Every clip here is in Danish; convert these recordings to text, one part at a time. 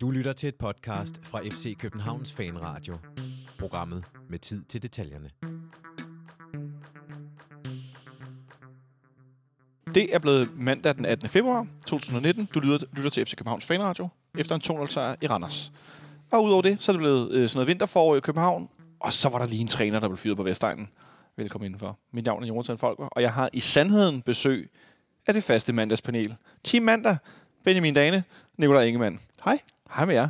Du lytter til et podcast fra FC Københavns Fanradio. Programmet med tid til detaljerne. Det er blevet mandag den 18. februar 2019. Du lytter, lytter til FC Københavns Fanradio efter en 2-0 sejr i Randers. Og udover det, så er det blevet øh, sådan noget vinterforår i København. Og så var der lige en træner, der blev fyret på Vestegnen. Velkommen indenfor. Mit navn er Jonathan Folker, og jeg har i sandheden besøg af det faste mandagspanel. Team Mandag, Benjamin Dane, Nikolaj Ingemann. Hej. Hej med jer.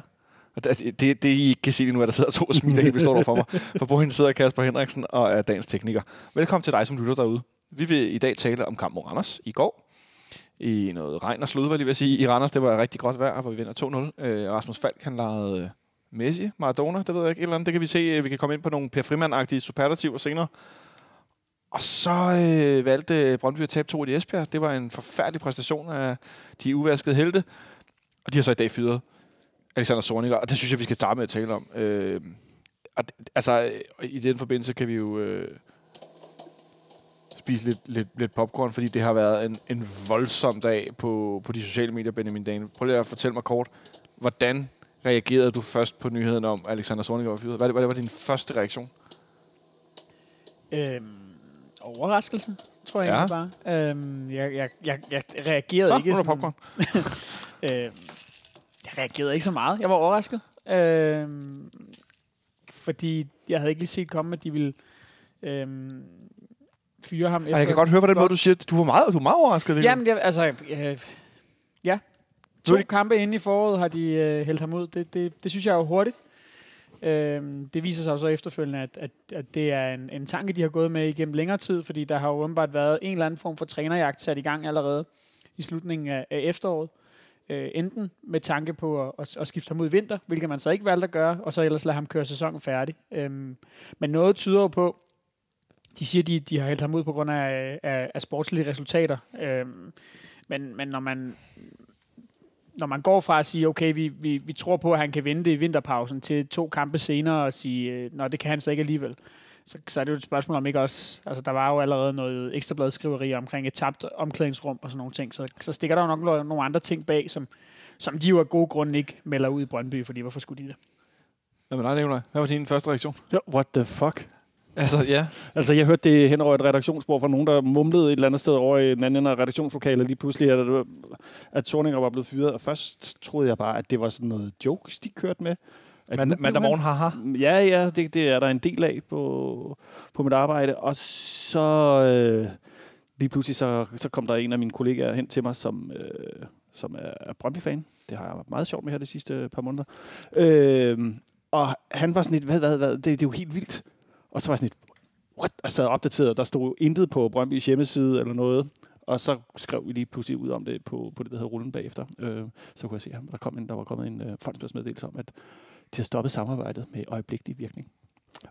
Og det, det, det, I ikke kan se lige nu, er der sidder to og smiler helt består for mig. For på hende sidder Kasper Henriksen og er dagens tekniker. Velkommen til dig, som lytter derude. Vi vil i dag tale om kamp mod Randers i går. I noget regn og slud, var lige ved at sige. I Randers, det var rigtig godt vejr, hvor vi vinder 2-0. Øh, Rasmus Falk, han lavede øh, Messi, Maradona, det ved jeg ikke, et eller andet. Det kan vi se. Øh, vi kan komme ind på nogle Per Frimand-agtige superlativer senere. Og så øh, valgte Brøndby at tabe 2 i Esbjerg. Det var en forfærdelig præstation af de uvaskede helte. Og de har så i dag fyret Alexander Zorniger, og det synes jeg, vi skal starte med at tale om. Øh, det- altså, øh, i den forbindelse kan vi jo øh, spise lidt, lidt, lidt popcorn, fordi det har været en, en voldsom dag på, på de sociale medier, Benjamin Dane. Prøv lige at fortælle mig kort, hvordan reagerede du først på nyheden om, at Alexander Zorniger var fyret? Hvad, hvad var din første reaktion? Øhm, overraskelse, tror jeg Ja. bare. Øhm, jeg, jeg, jeg, jeg reagerede Så, ikke sådan, popcorn. øhm, reagerede ikke så meget. Jeg var overrasket. Øhm, fordi jeg havde ikke lige set komme, at de ville øhm, fyre ham. Ej, jeg kan godt høre på den måde, du siger, at du var meget, du er meget overrasket. William. Jamen, jeg, altså, øh, ja. To det- kampe inde i foråret har de øh, hældt ham ud. Det, det, det synes jeg er jo hurtigt. Øhm, det viser sig jo så efterfølgende, at, at, at det er en, en tanke, de har gået med igennem længere tid, fordi der har jo åbenbart været en eller anden form for trænerjagt sat i gang allerede i slutningen af, af efteråret. Øh, Øh, enten med tanke på at, at, at skifte ham ud i vinter, hvilket man så ikke valgte at gøre, og så ellers lade ham køre sæsonen færdig. Øhm, men noget tyder jo på, de siger, de, de har hældt ham ud på grund af, af, af sportslige resultater. Øhm, men, men når man når man går fra at sige, okay, vi, vi, vi tror på, at han kan vinde det i vinterpausen, til to kampe senere og sige, øh, nå, det kan han så ikke alligevel, så, så er det jo et spørgsmål om ikke også, altså der var jo allerede noget ekstrabladskriveri omkring et tabt omklædningsrum og sådan nogle ting, så, så stikker der jo nok no- nogle andre ting bag, som, som de jo af gode grunde ikke melder ud i Brøndby, fordi hvorfor skulle de det? Hvad med dig, Nikolaj? Hvad var din første reaktion? What the fuck? Altså, ja. Altså, jeg hørte det hen over et redaktionsbord fra nogen, der mumlede et eller andet sted over i den anden ende af redaktionslokalet lige pludselig, at, at Thorninger var blevet fyret. Og først troede jeg bare, at det var sådan noget jokes, de kørte med. Man, mandag morgen, haha. Ja, ja, det, det er der en del af på, på mit arbejde. Og så øh, lige pludselig så, så kom der en af mine kollegaer hen til mig, som, øh, som er, Brøndby-fan. Det har jeg haft meget sjovt med her de sidste par måneder. Øh, og han var sådan lidt, hvad, hvad, hvad, det, det er jo helt vildt. Og så var jeg sådan lidt, what? Og så opdateret, der stod intet på Brøndbys hjemmeside eller noget. Og så skrev vi lige pludselig ud om det på, på det, der hedder Rullen bagefter. Øh, så kunne jeg se, at der, kom en, der var kommet en øh, fondsmeddelelse om, at de har stoppet samarbejdet med øjeblikkelig virkning.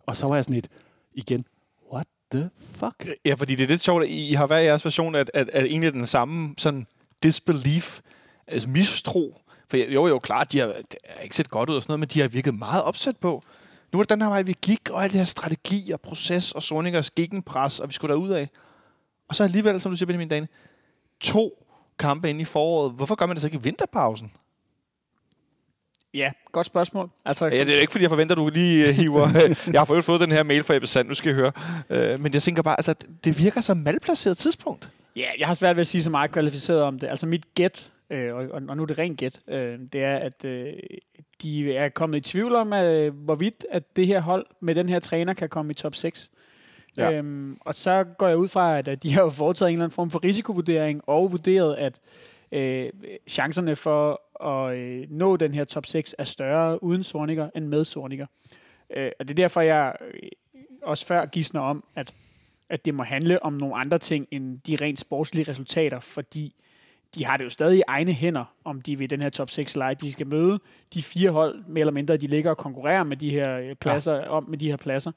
Og så var jeg sådan lidt, igen, what the fuck? Ja, fordi det er lidt sjovt, at I har hver jeres version, at, at, at egentlig den samme sådan disbelief, altså mistro. For jo, jo, klart, de har det har ikke set godt ud og sådan noget, men de har virket meget opsat på. Nu er det den her vej, vi gik, og alt det her strategi og proces og Soningers gegenpres, og vi skulle derud af. Og så alligevel, som du siger, Benjamin Dane, to kampe ind i foråret. Hvorfor gør man det så ikke i vinterpausen? Ja, godt spørgsmål. Altså, Ja, det er ikke, fordi jeg forventer, at du lige uh, hiver... jeg har for fået den her mail fra Ebbe Sand, nu skal I høre. Uh, men jeg tænker bare, altså, det virker som malplaceret tidspunkt. Ja, jeg har svært ved at sige så meget kvalificeret om det. Altså mit gæt, øh, og, og nu er det rent gæt, øh, det er, at øh, de er kommet i tvivl om, øh, hvorvidt at det her hold med den her træner kan komme i top 6. Ja. Øhm, og så går jeg ud fra, at, at de har jo foretaget en eller anden form for risikovurdering og vurderet, at øh, chancerne for at øh, nå den her top 6 er større uden Sorniger end med Sorniger. Øh, og det er derfor, jeg øh, også før gidsner om, at at det må handle om nogle andre ting end de rent sportslige resultater, fordi de har det jo stadig i egne hænder, om de ved den her top 6 leje, de skal møde de fire hold, mere eller mindre, de ligger og konkurrerer med de her øh, pladser, ja. om med de her pladser.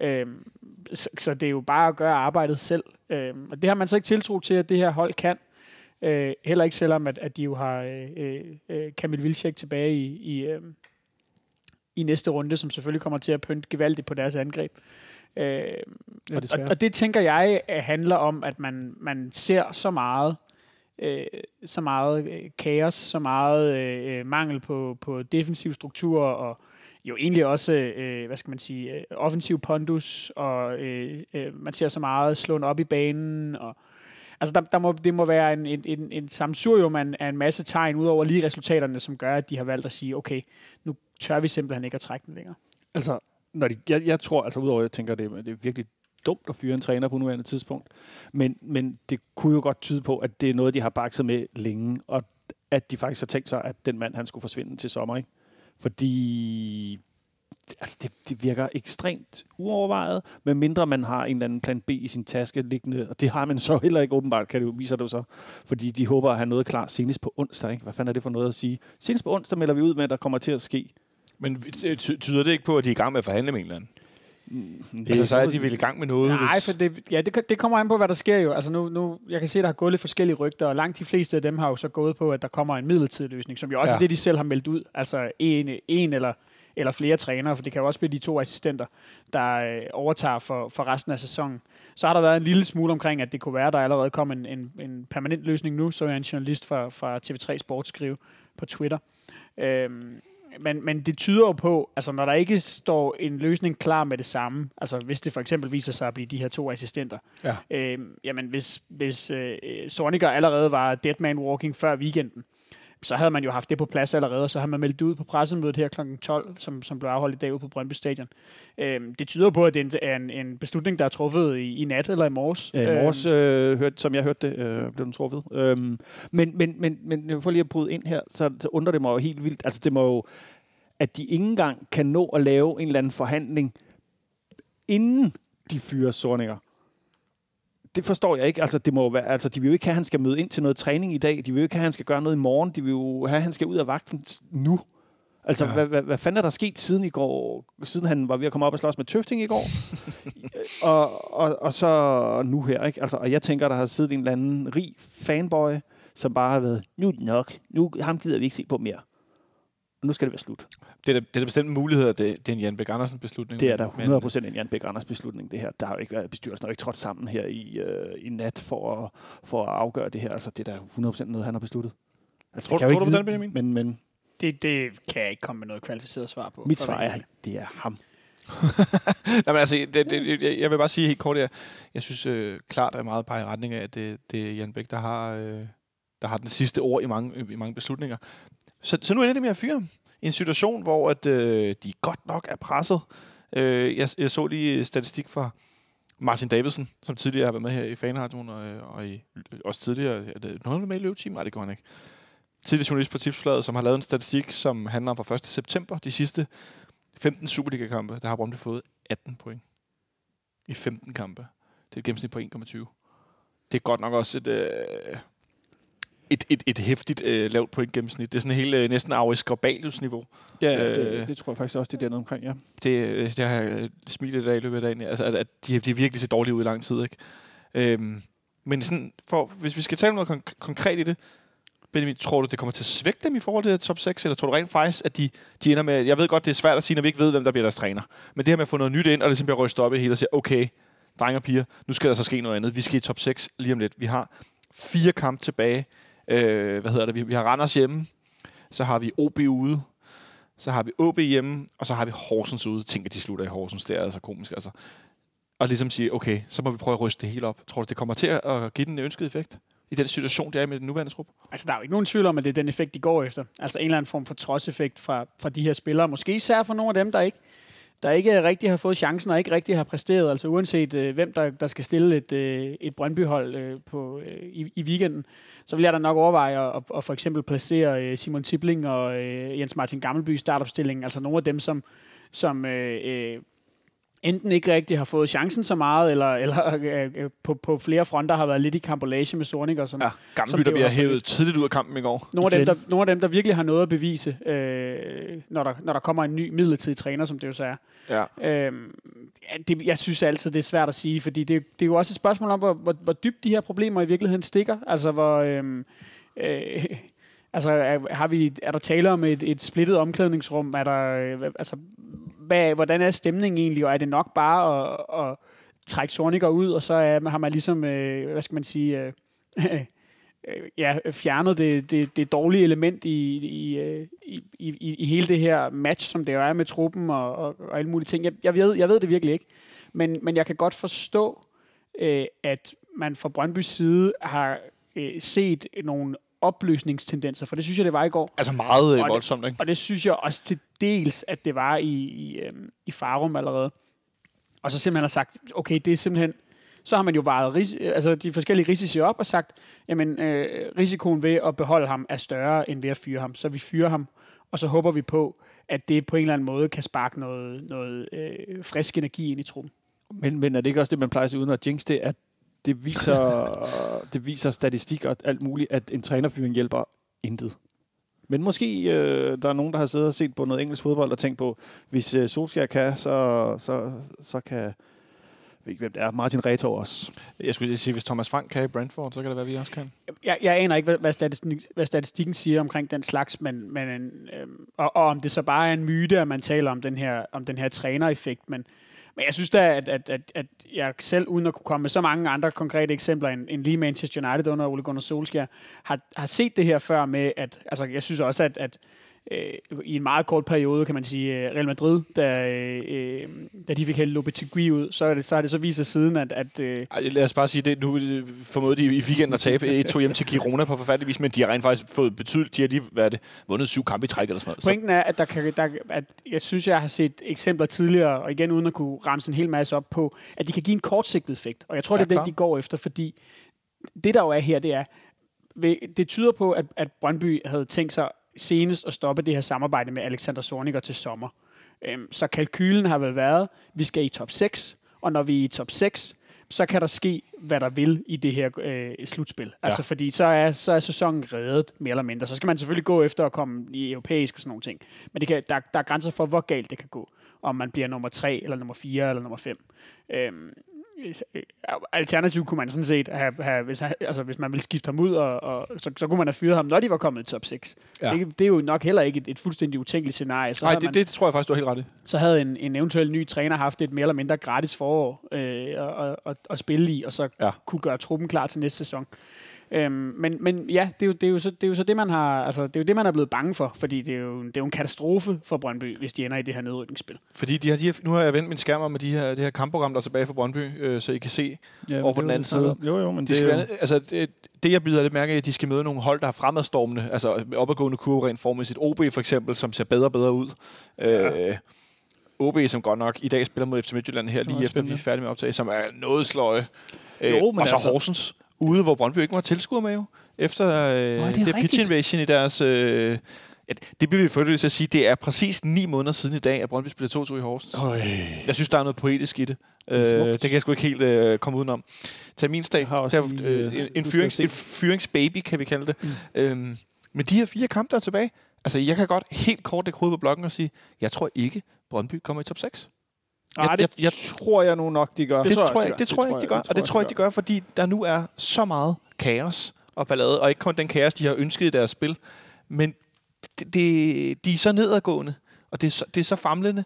Øhm, så, så det er jo bare at gøre arbejdet selv. Øhm, og det har man så ikke tiltro til, at det her hold kan. Øh, heller ikke selvom, at, at de jo har øh, øh, Kamil Vilcek tilbage i, i, øh, i næste runde, som selvfølgelig kommer til at pynte gevaldigt på deres angreb. Øh, og, og, desværre. og det tænker jeg øh, handler om, at man, man ser så meget øh, så meget øh, kaos, så meget øh, mangel på, på defensiv struktur og jo egentlig også, øh, hvad skal man sige, øh, offensiv pondus, og øh, øh, man ser så meget slået op i banen, og Altså, der, der må, det må være en, en, en, en samsurium af en, af en masse tegn, ud over lige resultaterne, som gør, at de har valgt at sige, okay, nu tør vi simpelthen ikke at trække den længere. Altså, når de, jeg, jeg tror, altså udover, at jeg tænker, det, det er virkelig dumt at fyre en træner på nuværende tidspunkt, men, men det kunne jo godt tyde på, at det er noget, de har bakset med længe, og at de faktisk har tænkt sig, at den mand, han skulle forsvinde til sommer, ikke? Fordi altså det, det virker ekstremt uovervejet, medmindre man har en eller anden plan B i sin taske liggende, og det har man så heller ikke åbenbart, kan det jo, viser det så, fordi de håber at have noget klar senest på onsdag. Ikke? Hvad fanden er det for noget at sige? Senest på onsdag melder vi ud med, at der kommer til at ske. Men ty- tyder det ikke på, at de er i gang med at forhandle med en eller anden? Mm, Altså, så er de vel i gang med noget? Nej, hvis- for det, ja, det, det kommer an på, hvad der sker jo. Altså nu, nu, jeg kan se, at der har gået lidt forskellige rygter, og langt de fleste af dem har jo så gået på, at der kommer en midlertidig løsning, som jo også. Ja. er det, de selv har meldt ud. Altså en, en eller, eller flere trænere, for det kan jo også blive de to assistenter, der øh, overtager for, for resten af sæsonen. Så har der været en lille smule omkring, at det kunne være, at der allerede kom en, en, en permanent løsning nu, så er en journalist fra, fra TV3 Sport skrive på Twitter. Øhm, men, men det tyder jo på, altså når der ikke står en løsning klar med det samme, altså hvis det for eksempel viser sig at blive de her to assistenter, Ja. øh, jamen hvis, hvis øh, Sorniger allerede var dead man walking før weekenden, så havde man jo haft det på plads allerede, og så har man meldt ud på pressemødet her kl. 12, som, som blev afholdt i dag ude på Brøndby Stadion. Øh, det tyder på, at det er en, en beslutning, der er truffet i, i nat eller i morges. Ja, i morges, øh, hørt, som jeg hørte det, øh, blev den truffet. Øhm, men, men, men, men for lige at bryde ind her, så, så undrer det mig jo helt vildt. Altså det må jo, at de ikke engang kan nå at lave en eller anden forhandling, inden de fyrer Sorninger. Det forstår jeg ikke. Altså, det må være, altså, de vil jo ikke have, at han skal møde ind til noget træning i dag. De vil jo ikke have, at han skal gøre noget i morgen. De vil jo have, at han skal ud af vagten nu. Altså. Ja. hvad, hvad, hvad fanden er der sket siden i går, siden han var ved at komme op og slås med Tøfting i går? og, og, og så nu her, ikke? Altså, og jeg tænker, der har siddet en eller anden rig fanboy, som bare har været, nu er det nok, nu ham gider vi ikke se på mere. Og nu skal det være slut. Det er, da- det er da bestemt en mulighed, at det, det er en Jan Bæk Andersen beslutning. Det er da men- 100% en Jan Bæk Anders beslutning, det her. Der har jo ikke været bestyrelsen, har ikke trådt sammen her i, øh, i nat for at, for at afgøre det her. Altså, det er da 100% noget, han har besluttet. Altså, Tror- det kan tror ikke du på den, Benjamin? Men, men Det, det kan jeg ikke komme med noget kvalificeret svar på. mit svar at er, det er ham. Nej, men altså, det, det, det, jeg- jeg vil bare sige helt kort, jeg, jeg synes øh, klart er meget peger i retning af, at det, det er Jan Bæk, der har, øh, der har den sidste ord i mange, i mange beslutninger. Så, så nu ender det med at fyre ham. I en situation, hvor at, øh, de godt nok er presset. Øh, jeg, jeg så lige statistik fra Martin Davidsen, som tidligere har været med her i Fanradioen, og, øh, og i, øh, også tidligere, er det, noget med i løbeteam? Nej, det går han ikke. Tidligere journalist på Tipsbladet, som har lavet en statistik, som handler om fra 1. september, de sidste 15 Superliga-kampe, der har Brøndby fået 18 point i 15 kampe. Det er et gennemsnit på 1,20. Det er godt nok også et, øh, et, et, et hæftigt øh, lavt point gennemsnit. Det er sådan helt øh, næsten Aris Grabalius-niveau. Ja, Øh. det, det, tror jeg faktisk også, det er dernede omkring, ja. Det, øh, det har jeg øh, smilet i dag i løbet af dagen. Altså, at, at de, de er virkelig så dårlige ud i lang tid. Ikke? Øhm, men sådan, for, hvis vi skal tale om noget konk- konkret i det, Benjamin, tror du, det kommer til at svække dem i forhold til top 6, eller tror du rent faktisk, at de, de ender med... Jeg ved godt, det er svært at sige, når vi ikke ved, hvem der bliver deres træner. Men det her med at få noget nyt ind, og ligesom bliver rystet op i det hele og sige, okay, drenge og piger, nu skal der så ske noget andet. Vi skal i top 6 lige om lidt. Vi har fire kampe tilbage. Øh, hvad hedder det? Vi, vi har Randers hjemme, så har vi OB ude, så har vi OB hjemme, og så har vi Horsens ude. Tænk, at de slutter i Horsens. Det er altså komisk, altså. Og ligesom sige, okay, så må vi prøve at ryste det hele op. Tror du, det kommer til at give den ønskede effekt? I den situation, det er i med den nuværende trup? Altså, der er jo ikke nogen tvivl om, at det er den effekt, de går efter. Altså en eller anden form for trodseffekt fra, fra de her spillere. Måske især for nogle af dem, der ikke, der ikke rigtig har fået chancen og ikke rigtig har præsteret. Altså uanset øh, hvem, der, der skal stille et, øh, et Brøndby-hold øh, på, øh, i, i weekenden, så vil jeg da nok overveje at, at, at for eksempel placere øh, Simon Tibling og øh, Jens Martin Gammelby i startopstillingen. Altså nogle af dem, som, som øh, øh, enten ikke rigtig har fået chancen så meget, eller, eller øh, øh, på, på flere fronter har været lidt i kambolage med som, Ja, Som Gammelby, det der bliver hævet tidligt ud af kampen i går. nogle af, dem, der, nogle af dem, der virkelig har noget at bevise, øh, når, der, når der kommer en ny midlertidig træner, som det jo så er. Ja. Ja, det, jeg synes altid, det er svært at sige, fordi det, det er jo også et spørgsmål om, hvor, hvor, hvor dybt de her problemer i virkeligheden stikker. Altså, hvor... Øhm, øh, altså, er, har vi, er der tale om et, et splittet omklædningsrum? Er der, øh, altså, hvad, hvordan er stemningen egentlig? Og er det nok bare at, at trække Sorniger ud, og så er, har man ligesom, øh, hvad skal man sige... Øh, øh, ja, fjernet det, det, det dårlige element i, øh, i, i, i, i hele det her match, som det jo er med truppen og, og, og alle mulige ting. Jeg, jeg, ved, jeg ved det virkelig ikke, men, men jeg kan godt forstå, øh, at man fra Brøndbys side har øh, set nogle opløsningstendenser, for det synes jeg, det var i går. Altså meget øh, Og det- voldsomt, ikke? Og det synes jeg også til dels, at det var i, i, øhm, i Farum allerede. Og så simpelthen har sagt, okay, det er simpelthen... Så har man jo vejet ris- altså de forskellige risici op og sagt, jamen øh, risikoen ved at beholde ham er større end ved at fyre ham. Så vi fyrer ham, og så håber vi på, at det på en eller anden måde kan sparke noget, noget øh, frisk energi ind i truppen. Men, men er det ikke også det, man plejer at sige uden at jinx det, at det viser, det viser statistik og alt muligt, at en trænerfyring hjælper intet. Men måske øh, der er nogen, der har siddet og set på noget engelsk fodbold og tænkt på, hvis øh, Solskjaer kan, så, så, så kan jeg ved ikke, hvem det er, Martin Retor også. Jeg skulle lige sige, hvis Thomas Frank kan i Brentford, så kan det være, vi også kan. Jeg, jeg aner ikke, hvad, hvad, statistik, hvad statistikken siger omkring den slags, men, men øhm, og, og om det så bare er en myte, at man taler om den her, om den her trænereffekt, men, men jeg synes da, at, at, at, at jeg selv, uden at kunne komme med så mange andre konkrete eksempler end, end lige Manchester United under Ole Gunnar Solskjaer, har, har set det her før med, at altså, jeg synes også, at, at øh, i en meget kort periode, kan man sige, øh, Real Madrid, da, øh, da de fik hældt Lopetegui ud, så er det så, er det så vist sig siden, at, at øh, Ej, lad os bare sige det. Nu øh, formåede de i weekenden at tabe 1-2 hjem til Girona på forfærdelig vis, men de har rent faktisk fået betydeligt, de har lige er det, vundet syv kampe i træk eller sådan noget. Pointen er, at, der kan, der, at jeg synes, jeg har set eksempler tidligere, og igen uden at kunne ramse en hel masse op på, at de kan give en kortsigtet effekt. Og jeg tror, Ja, det er klart. den, de går efter, fordi det, der jo er her, det er, det tyder på, at, at Brøndby havde tænkt sig senest at stoppe det her samarbejde med Alexander Zorniger til sommer. Øhm, så kalkylen har vel været, vi skal i top 6, og når vi er i top 6, så kan der ske, hvad der vil i det her øh, slutspil. Altså fordi så er, så er sæsonen reddet, mere eller mindre. Så skal man selvfølgelig gå efter at komme i europæisk og sådan nogle ting. Men det kan, der, der er grænser for, hvor galt det kan gå. Om man bliver nummer 3, eller nummer 4, eller nummer 5. Øhm, øh, alternativt kunne man sådan set have, have hvis, altså, hvis man ville skifte ham ud, og, og så, så kunne man have fyret ham, når de var kommet i top 6. Ja. Det, det, er jo nok heller ikke et, et fuldstændig utænkeligt scenarie. Så Nej, det, man, det, tror jeg faktisk, du har helt ret i. så havde en, en eventuel ny træner haft et mere eller mindre gratis forår øh, at, at, at spille i, og så ja. kunne gøre truppen klar til næste sæson. Øhm, men, men ja, det er, jo, det, er jo så, det er jo så det, man har, altså, det er jo det, man er blevet bange for, fordi det er, jo, det er jo en katastrofe for Brøndby, hvis de ender i det her nedrykningsspil. Fordi de har, de har, nu har jeg vendt min skærm om med de her, det her kampprogram, der er tilbage fra Brøndby, øh, så I kan se. Ja, Over på den anden side. Jo, jo, men De det, skal, jo- altså, det, det, jeg bider lidt mærke i, at de skal møde nogle hold, der er fremadstormende, altså med opadgående kurve rent formæssigt. OB for eksempel, som ser bedre og bedre ud. Ja. Øh, OB, som godt nok i dag spiller mod FC Midtjylland her, lige efter vi er færdige med at optage, som er noget sløje. Øh, Jo, men og så altså- Horsens, ude hvor Brøndby ikke må have tilskuer med jo, efter øh, Nå, det det, det pitch invasion i deres... Øh, det bliver vi selvfølgelig til at sige, det er præcis ni måneder siden i dag, at Brøndby spiller 2-2 i Horsens. Øj. Jeg synes, der er noget poetisk i det. er Øh, det kan jeg sgu ikke helt øh, komme udenom. Terminsdag, har også der, lige, øh, øh, en, en, fyrings, en fyringsbaby, kan vi kalde det. Mm. Øhm, med de her fire kampe, der er tilbage, altså jeg kan godt helt kort lægge hovedet på blokken og sige, jeg tror ikke, Brøndby kommer i top 6. Ej, Jeg- det jeg- jeg- tror jeg nu nok, de gør. Det, tror tror, jeg det tror jeg ikke, de gør. Og det tror jeg ikke, de gør, fordi der nu er så meget kaos og ballade, og ikke kun den kaos, de har ønsket i deres spil, men det, det, de er så nedadgående, og det er så, det er så famlende,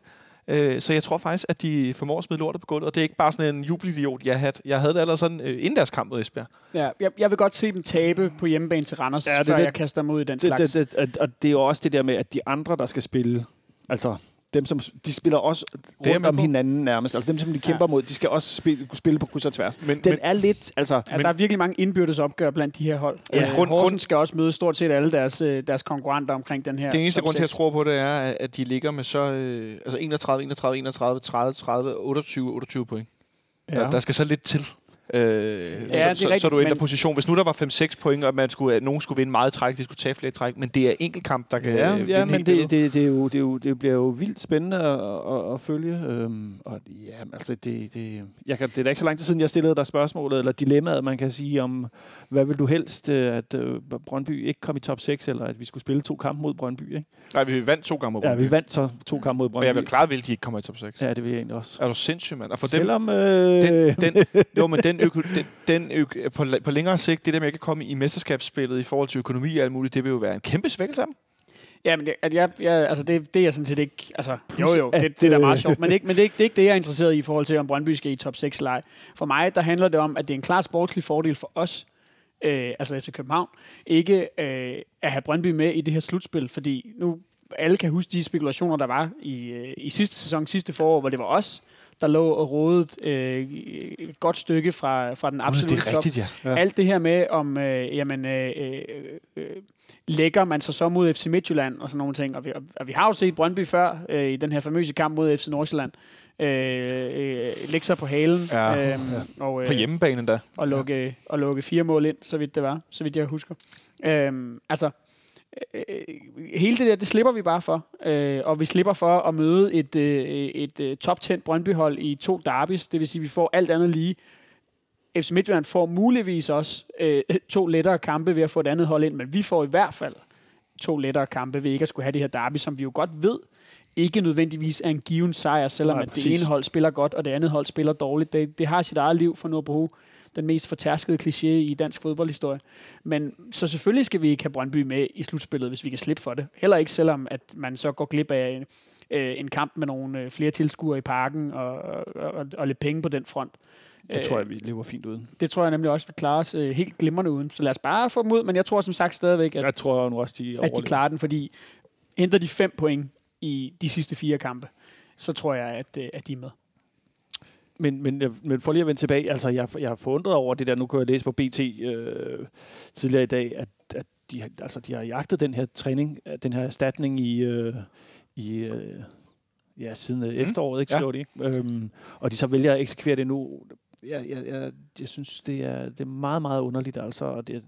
øh, så jeg tror faktisk, at de formår at smide lortet på gulvet, og det er ikke bare sådan en jubelidiot, jeg havde. Jeg havde det allerede sådan øh, inden deres kamp mod Esbjerg. Ja, jeg, jeg vil godt se dem tabe på hjemmebane til Randers, Ja, det- før det- jeg kaster mig ud i den det, slags. det, det, og- og det er jo også det der med, at de andre, der skal spille, altså dem, som de spiller også er rundt med om på. hinanden nærmest. Altså dem, som de kæmper Ja. mod, de skal også spille, kunne spille på kryds og tværs. Men, Den men, er lidt, altså... Ja, der er virkelig mange indbyrdes opgør blandt de her hold. Ja. Ja, Grund- grund, skal også møde stort set alle deres, øh, deres konkurrenter omkring den her. den eneste grund til, at jeg tror på det, er, at de ligger med så øh, altså 31, 31, 31, 30, 30, 28, 28 point. Ja. Der, der skal så lidt til. Øh, ja, så, så, så rigtigt, du ændrer men- position. Hvis nu der var 5-6 point, og man skulle, at nogen skulle vinde meget træk, de skulle tage flere træk, men det er enkeltkamp, der kan Ja, øh, ja men det, det, det, er jo, det, er jo, det bliver jo vildt spændende at, at, at følge. Øhm, og ja, altså det, det, jeg kan, det er da ikke så lang tid siden, jeg stillede dig spørgsmålet, eller dilemmaet, man kan sige om, hvad vil du helst, øh, at øh, Brøndby ikke kom i top 6, eller at vi skulle spille to kampe mod Brøndby, ikke? Nej, vi vandt to gange mod Ja, Brøndby. vi vandt så to kampe mod Og Brøndby. jeg vil klart vil, at de ikke kommer i top 6. Ja. Ja, det vil jeg egentlig også. Er du sindssyg, mand? Og for dem, Selvom... Øh, den, den, jo, men den, øko, den, den øko, på, på længere sigt, det der med at ikke komme i mesterskabsspillet i forhold til økonomi og alt muligt, det vil jo være en kæmpe svækkelse af dem. Ja, men det, at jeg, jeg, altså det, det er jeg sådan set ikke... Altså, jo jo, det, det er da meget øh, sjovt, men, det, er ikke- men det, er ikke, det er ikke det, jeg er interesseret i i forhold til, om Brøndby skal i top 6 eller ej. For mig, der handler det om, at det er en klar sportslig fordel for os, øh, altså FC København, ikke øh, at have Brøndby med i det her slutspil, fordi nu alle kan huske de spekulationer, der var i, øh, i sidste sæson, sidste forår, hvor det var os, der lå og rådet øh, et godt stykke fra, fra den absolutte det er top. rigtigt, ja. Ja. Alt det her med, om øh, jamen, øh, øh, øh, lægger man sig så mod FC Midtjylland og sådan nogle ting. Og vi, og vi har jo set Brøndby før øh, i den her famøse kamp mod FC Nordsjælland. Øh, øh, lægge sig på halen Ja, øhm, og, øh, På hjemmebane endda. og, lukke, og lukke fire mål ind, så vidt det var, så vidt jeg husker. Øhm, altså, øh, hele det der, det slipper vi bare for. Øh, og vi slipper for at møde et, øh, et øh, top 10 Brøndby-hold i to derbys. Det vil sige, at vi får alt andet lige. FC Midtjylland får muligvis også øh, to lettere kampe ved at få et andet hold ind, men vi får i hvert fald to lettere kampe ved ikke at skulle have det her derby, som vi jo godt ved ikke nødvendigvis er en given sejr, selvom Nej, at det ene hold spiller godt, og det andet hold spiller dårligt. Det, det har sit eget liv, for nu at bruge den mest fortærskede kliché i dansk fodboldhistorie. Men så selvfølgelig skal vi ikke have Brøndby med i slutspillet, hvis vi kan slippe for det. Heller ikke selvom, at man så går glip af en, øh, en kamp med nogle øh, flere tilskuere i parken og, og, og, og lidt penge på den front. Det tror jeg, vi lever fint uden. Det tror jeg nemlig også vil klare os øh, helt glimrende uden. Så lad os bare få dem ud, men jeg tror som sagt stadigvæk, at, Jeg tror nu også, de at de overlever. klarer den, fordi henter de fem point i de sidste fire kampe, så tror jeg, at, øh, at de er med. Men, men, men for lige at vende tilbage, altså jeg, jeg er forundret over det der, nu kunne jeg læse på BT øh, tidligere i dag, at, at de, altså, de har jagtet den her træning, øh, den her erstatning i, øh, i øh, ja, siden øh, efteråret, ikke, Ja. skriver de, ikke? Øhm, og de så vælger at eksekvere det nu. Jeg, jeg, jeg, jeg synes, det er, det er meget, meget underligt, altså. Og det,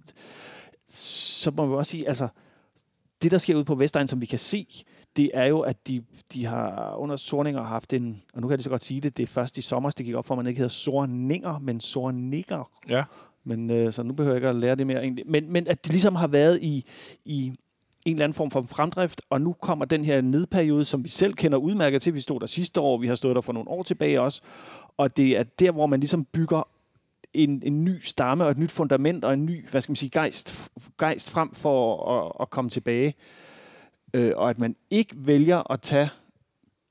så må vi også sige, altså, det der sker ude på Vestegn, som vi kan se, det er jo, at de, de har under Sorninger haft en, og nu kan jeg lige så godt sige det, det er først i sommer, det gik op for, at man ikke hedder Sorninger, men Sornikker. Ja. Men øh, så nu behøver jeg ikke at lære det mere egentlig. Men, men at de ligesom har været i, i en eller anden form for fremdrift, og nu kommer den her nedperiode, som vi selv kender udmærket til. Vi stod der sidste år, vi har stået der for nogle år tilbage også, og det er der, hvor man ligesom bygger en, en ny stamme og et nyt fundament og en ny, hvad skal man sige, gejst, gejst frem for at, at komme tilbage. Øh, og at man ikke vælger at tage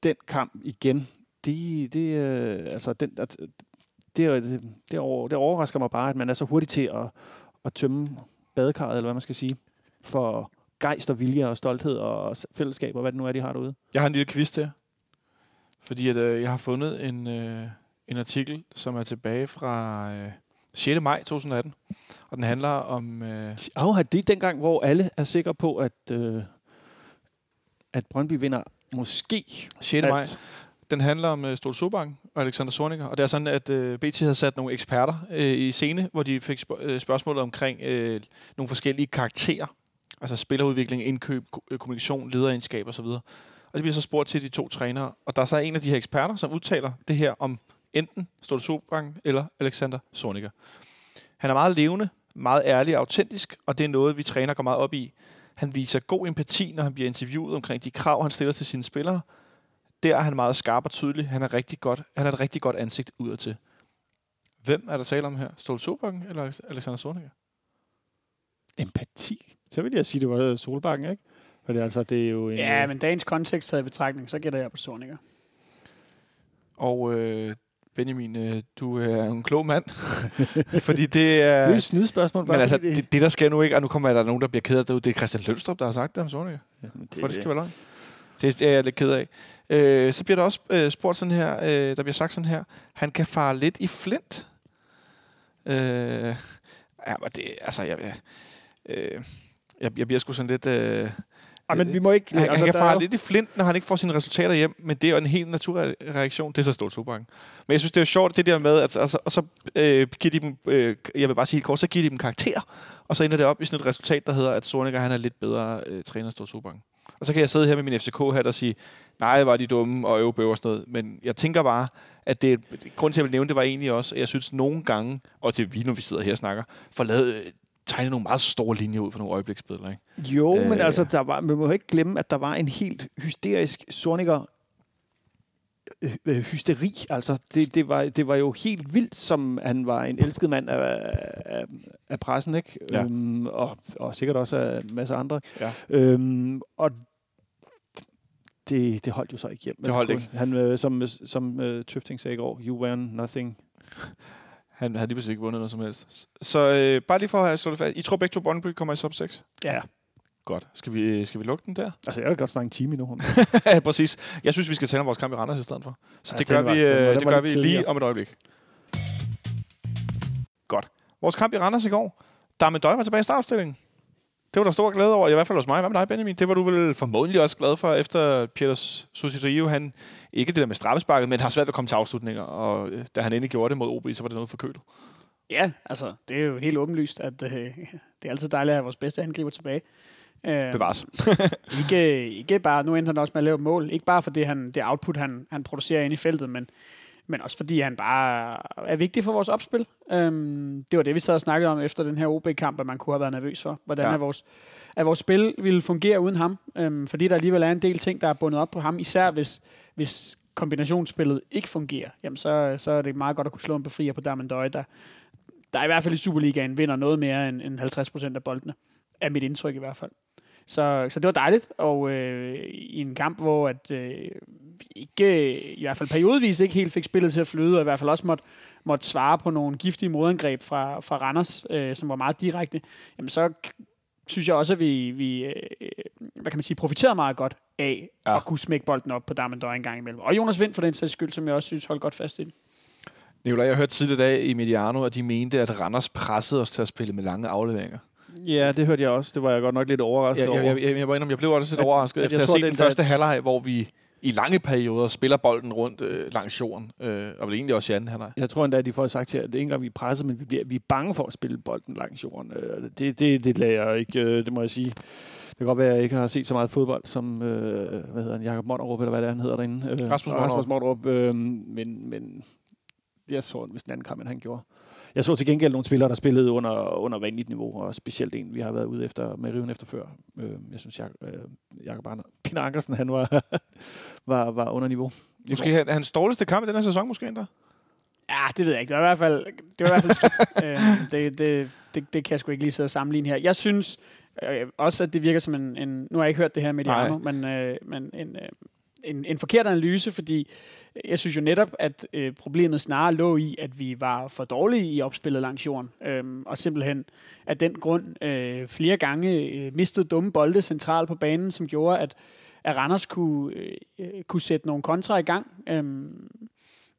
den kamp igen, det, det, øh, altså den, at, det, det, det, over, det overrasker mig bare, at man er så hurtig til at, at tømme badekarret, eller hvad man skal sige, for gejst og vilje og stolthed og fællesskab og hvad det nu er, de har derude. Jeg har en lille quiz til jer. Fordi at, øh, jeg har fundet en, øh, en artikel, som er tilbage fra øh, 6. maj 2018. Og den handler om... Øh, Oh, det er dengang, hvor alle er sikre på, at, øh, at Brøndby vinder måske 6. maj. Den handler om øh, Ståle Sobang og Alexander Sorniger. Og det er sådan, at øh, BT havde sat nogle eksperter øh, i scene, hvor de fik sp- øh, spørgsmål omkring øh, nogle forskellige karakterer. Altså spillerudvikling, indkøb, ko- øh, kommunikation, lederegenskab osv. Og de bliver så spurgt til de to trænere. Og der er så en af de her eksperter, som udtaler det her om enten Ståle Sobang eller Alexander Sorniger. Han er meget levende, meget ærlig og autentisk, og det er noget, vi træner går meget op i. Han viser god empati, når han bliver interviewet omkring de krav, han stiller til sine spillere. Der er han meget skarp og tydelig. Han er, rigtig godt, han har et rigtig godt ansigt udadtil. Hvem er der tale om her? Ståle Sobakken eller Alex- Alexander Sorniger? Empati. Så vil jeg sige, det var Solbakken, ikke? For det, er altså, det er jo en, Ja, øh, men dagens kontekst taget i betragtning, så gætter jeg på Sorniger. Og øh, Benjamin, øh, du er en klog mand. Fordi det er... det er et snydspørgsmål. Men altså, det, det, der sker nu ikke, og nu kommer der nogen, der bliver ked af det det er Christian Lønstrup, der har sagt det om Sorniger. Jamen, For det skal være løgn. Det er jeg lidt ked af. Øh, så bliver der også øh, spurgt sådan her, øh, der bliver sagt sådan her, han kan fare lidt i flint. Øh, ja, men det, altså, jeg, jeg, øh, jeg, jeg bliver sgu sådan lidt... Øh, Ej, men vi må ikke... han, altså, han kan fare jo- lidt i flint, når han ikke får sine resultater hjem, men det er jo en helt naturreaktion. Det er så stort Sobakken. Men jeg synes, det er jo sjovt, det der med, at altså, og så øh, giver de dem, øh, jeg vil bare sige helt kort, så giver de dem karakter, og så ender det op i sådan et resultat, der hedder, at Sorniger han er lidt bedre øh, træner end Stort. Og så kan jeg sidde her med min FCK-hat og sige, nej, var de dumme og øvebøv og sådan noget. Men jeg tænker bare, at det, grund til, at jeg vil nævne det, var egentlig også, at jeg synes nogle gange, og til vi, når vi sidder her og snakker, får lavet, tegnet nogle meget store linjer ud for nogle øjebliksbilleder. Ikke? Jo, Øh, men altså, der var, man må ikke glemme, at der var en helt hysterisk Sorniger øh, øh, hysteri. Altså, det, det, var, det var jo helt vildt, som han var en elsket mand af, af, af pressen, ikke? Ja. Øhm, og, og sikkert også af en masse andre. Ja. Øhm, og det, det holdt jo så ikke hjem. Det holdt ikke. Han, øh, som, som øh, Tøfting sagde i går, you were nothing. Han har lige pludselig ikke vundet noget som helst. Så øh, bare lige for at have slået det fast. I tror begge to Brøndby kommer i top 6? Ja. Godt. Skal vi, skal vi lukke den der? Altså, jeg vil godt snakke en time endnu. ja, præcis. Jeg synes, vi skal tale om vores kamp i Randers i stedet for. Så Ja, det gør vi, øh, det var gør vi lige om et øjeblik. Godt. Vores kamp i Randers i går. Darmen Døj var tilbage i startopstillingen. Det var der stor glæde over, i hvert fald hos mig. Hvad med dig, Benjamin? Det var du vel formodentlig også glad for, efter Peter Susirio, han ikke det der med straffesparket, men har svært ved at komme til afslutninger. Og øh, da han endelig gjorde det mod OB, så var det noget for kølet. Ja, altså, det er jo helt åbenlyst, at øh, det er altid dejligt at have vores bedste angriber tilbage. Øh, Bevares. ikke, ikke bare, nu endte han også med at lave mål, ikke bare for det, han, det output, han, han producerer ind i feltet, men, men også fordi han bare er vigtig for vores opspil. Øhm, det var det, vi sad og snakkede om efter den her OB-kamp, at man kunne have været nervøs for, hvordan Ja. er vores, at vores spil ville fungere uden ham. Øhm, fordi der alligevel er en del ting, der er bundet op på ham, især hvis, hvis kombinationsspillet ikke fungerer, jamen så, så er det meget godt at kunne slå en befrier på Darmendøj, der, der i hvert fald i Superligaen vinder noget mere end, end 50 procent af boldene. Er mit indtryk i hvert fald. Så, så det var dejligt, og øh, i en kamp, hvor at, øh, vi ikke, i hvert fald periodvis ikke helt fik spillet til at flyde, og i hvert fald også måtte, måtte svare på nogle giftige modangreb fra, fra Randers, øh, som var meget direkte, jamen så synes jeg også, at vi, vi øh, hvad kan man sige, profiterede meget godt af Ja. at kunne smække bolden op på Darmendøj en gang imellem. Og Jonas Vind for den sags skyld, som jeg også synes holdt godt fast i. Nicolaj, jeg hørte tidligere i dag i Mediano, at de mente, at Randers pressede os til at spille med lange afleveringer. Ja, det hørte jeg også. Det var jeg godt nok lidt overrasket Jeg, jeg, over. jeg, jeg, jeg, var indrømme, jeg blev også lidt At- overrasket, at efter at have set den den der- første halvleg, hvor vi i lange perioder spiller bolden rundt øh, langs jorden. Øh, og vel egentlig også i anden halvleg. Jeg tror endda, at de får sagt til, at det er ikke engang, vi er presset, men vi, bliver, vi er bange for at spille bolden langs jorden. Øh, Det, det, det lader jeg ikke, øh, det må jeg sige. Det kan godt være, at jeg ikke har set så meget fodbold som, øh, hvad hedder han, Jakob Monderup, eller hvad det er, han hedder derinde. Øh, Rasmus Rasmus Monderup. Øh, men, men jeg så hvis den anden kamp, end han gjorde. Jeg så til gengæld nogle spillere, der spillede under, under vanligt niveau, og specielt en, vi har været ude efter med riven efter før. Øh, jeg synes, Jak, øh, Jakob Arne, Pina Ankersen, han var, var, var under niveau. Måske han, hans dårligste kamp i den her sæson, måske endda. Ja, det ved jeg ikke. Det var i hvert fald, det var i hvert fald øh, det, det, det, det kan jeg sgu ikke lige sidde og sammenligne her. Jeg synes øh, også, at det virker som en, en... Nu har jeg ikke hørt det her med Diano, men, øh, men en, øh, en, en forkert analyse, fordi jeg synes jo netop, at øh, problemet snarere lå i, at vi var for dårlige i opspillet langs jorden. øh, og simpelthen af den grund øh, flere gange øh, mistede dumme bolde centralt på banen, som gjorde, at, at Randers kunne, øh, øh kunne sætte nogle kontra i gang. Øh,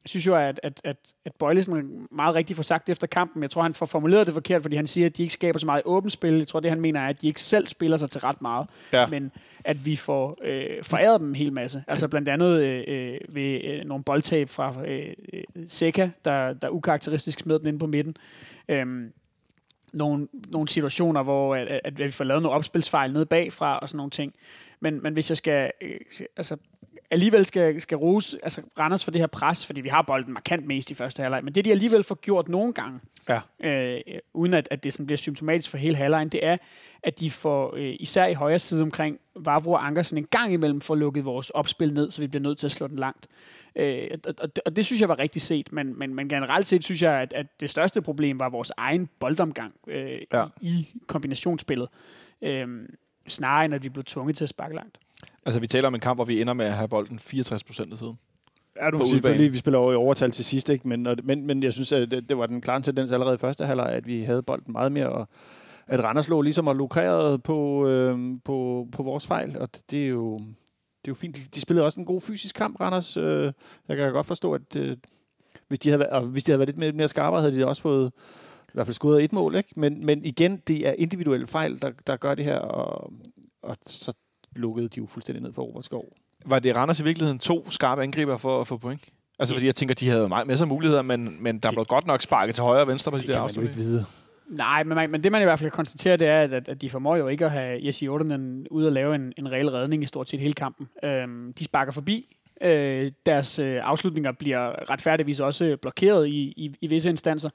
synes jo, at, at, at, at Bøjlesen meget rigtigt får sagt efter kampen. Jeg tror, han får formuleret det forkert, fordi han siger, at de ikke skaber så meget åbent spil. Jeg tror, det han mener er, at de ikke selv spiller sig til ret meget. Ja. Men at vi får øh, foræret dem en hel masse. Altså blandt andet øh, øh, ved øh, nogle boldtab fra øh, øh, Seca, der, der ukarakteristisk smed den ind på midten. Øhm, nogle, nogle situationer, hvor at, at, at vi får lavet nogle opspilsfejl nede bagfra og sådan nogle ting. Men, men hvis jeg skal, øh, altså, alligevel skal, skal rose altså, Randers for det her pres, fordi vi har bolden markant mest i første halvleg, men det de alligevel får gjort nogle gange, Ja. øh, uden at, at det sådan bliver symptomatisk for hele halvlejen, det er, at de får, øh, især i højre side omkring Vavro og Ankersen, en gang imellem får lukket vores opspil ned, så vi bliver nødt til at slå den langt. Øh, og, og, det, og det synes jeg var rigtig set, men, men, men generelt set synes jeg, at, at det største problem var vores egen boldomgang øh, ja. i, i kombinationsspillet, øh, snarere end at vi blev tvunget til at sparke langt. Altså, vi taler om en kamp, hvor vi ender med at have bolden 64 procent af tiden. Ja, du selvfølgelig, vi spiller over i overtal til sidst, ikke? Men, og- men, men jeg synes, at det, det var den klare tendens allerede i første halvleg, at vi havde bolden meget mere, og at Randers lå ligesom og lukrerede på, øh, på, på vores fejl, og det, er jo det er jo fint. De, de spillede også en god fysisk kamp, Randers. Øh, jeg kan godt forstå, at øh, hvis, de havde, og hvis de havde været lidt mere, mere skarpere, havde de også fået i hvert fald scoret et mål, ikke? Men, men igen, det er individuelle fejl, der, der gør det her, og, og så lukkede de jo fuldstændig ned for Overskov. Var det Randers i virkeligheden to skarpe angriber for at få point? Altså, fordi jeg tænker, de havde meget masser af muligheder, men, men der blev godt nok sparket til højre og venstre på de Det der kan man jo ikke vide. Nej, men, man, men det man i hvert fald kan konstatere, det er, at, at, de formår jo ikke at have Jesse Odonen ud og lave en, en reel redning i stort set hele kampen. Øhm, de sparker forbi. Øh, deres øh, afslutninger bliver retfærdigvis også blokeret i, i, i visse instanser.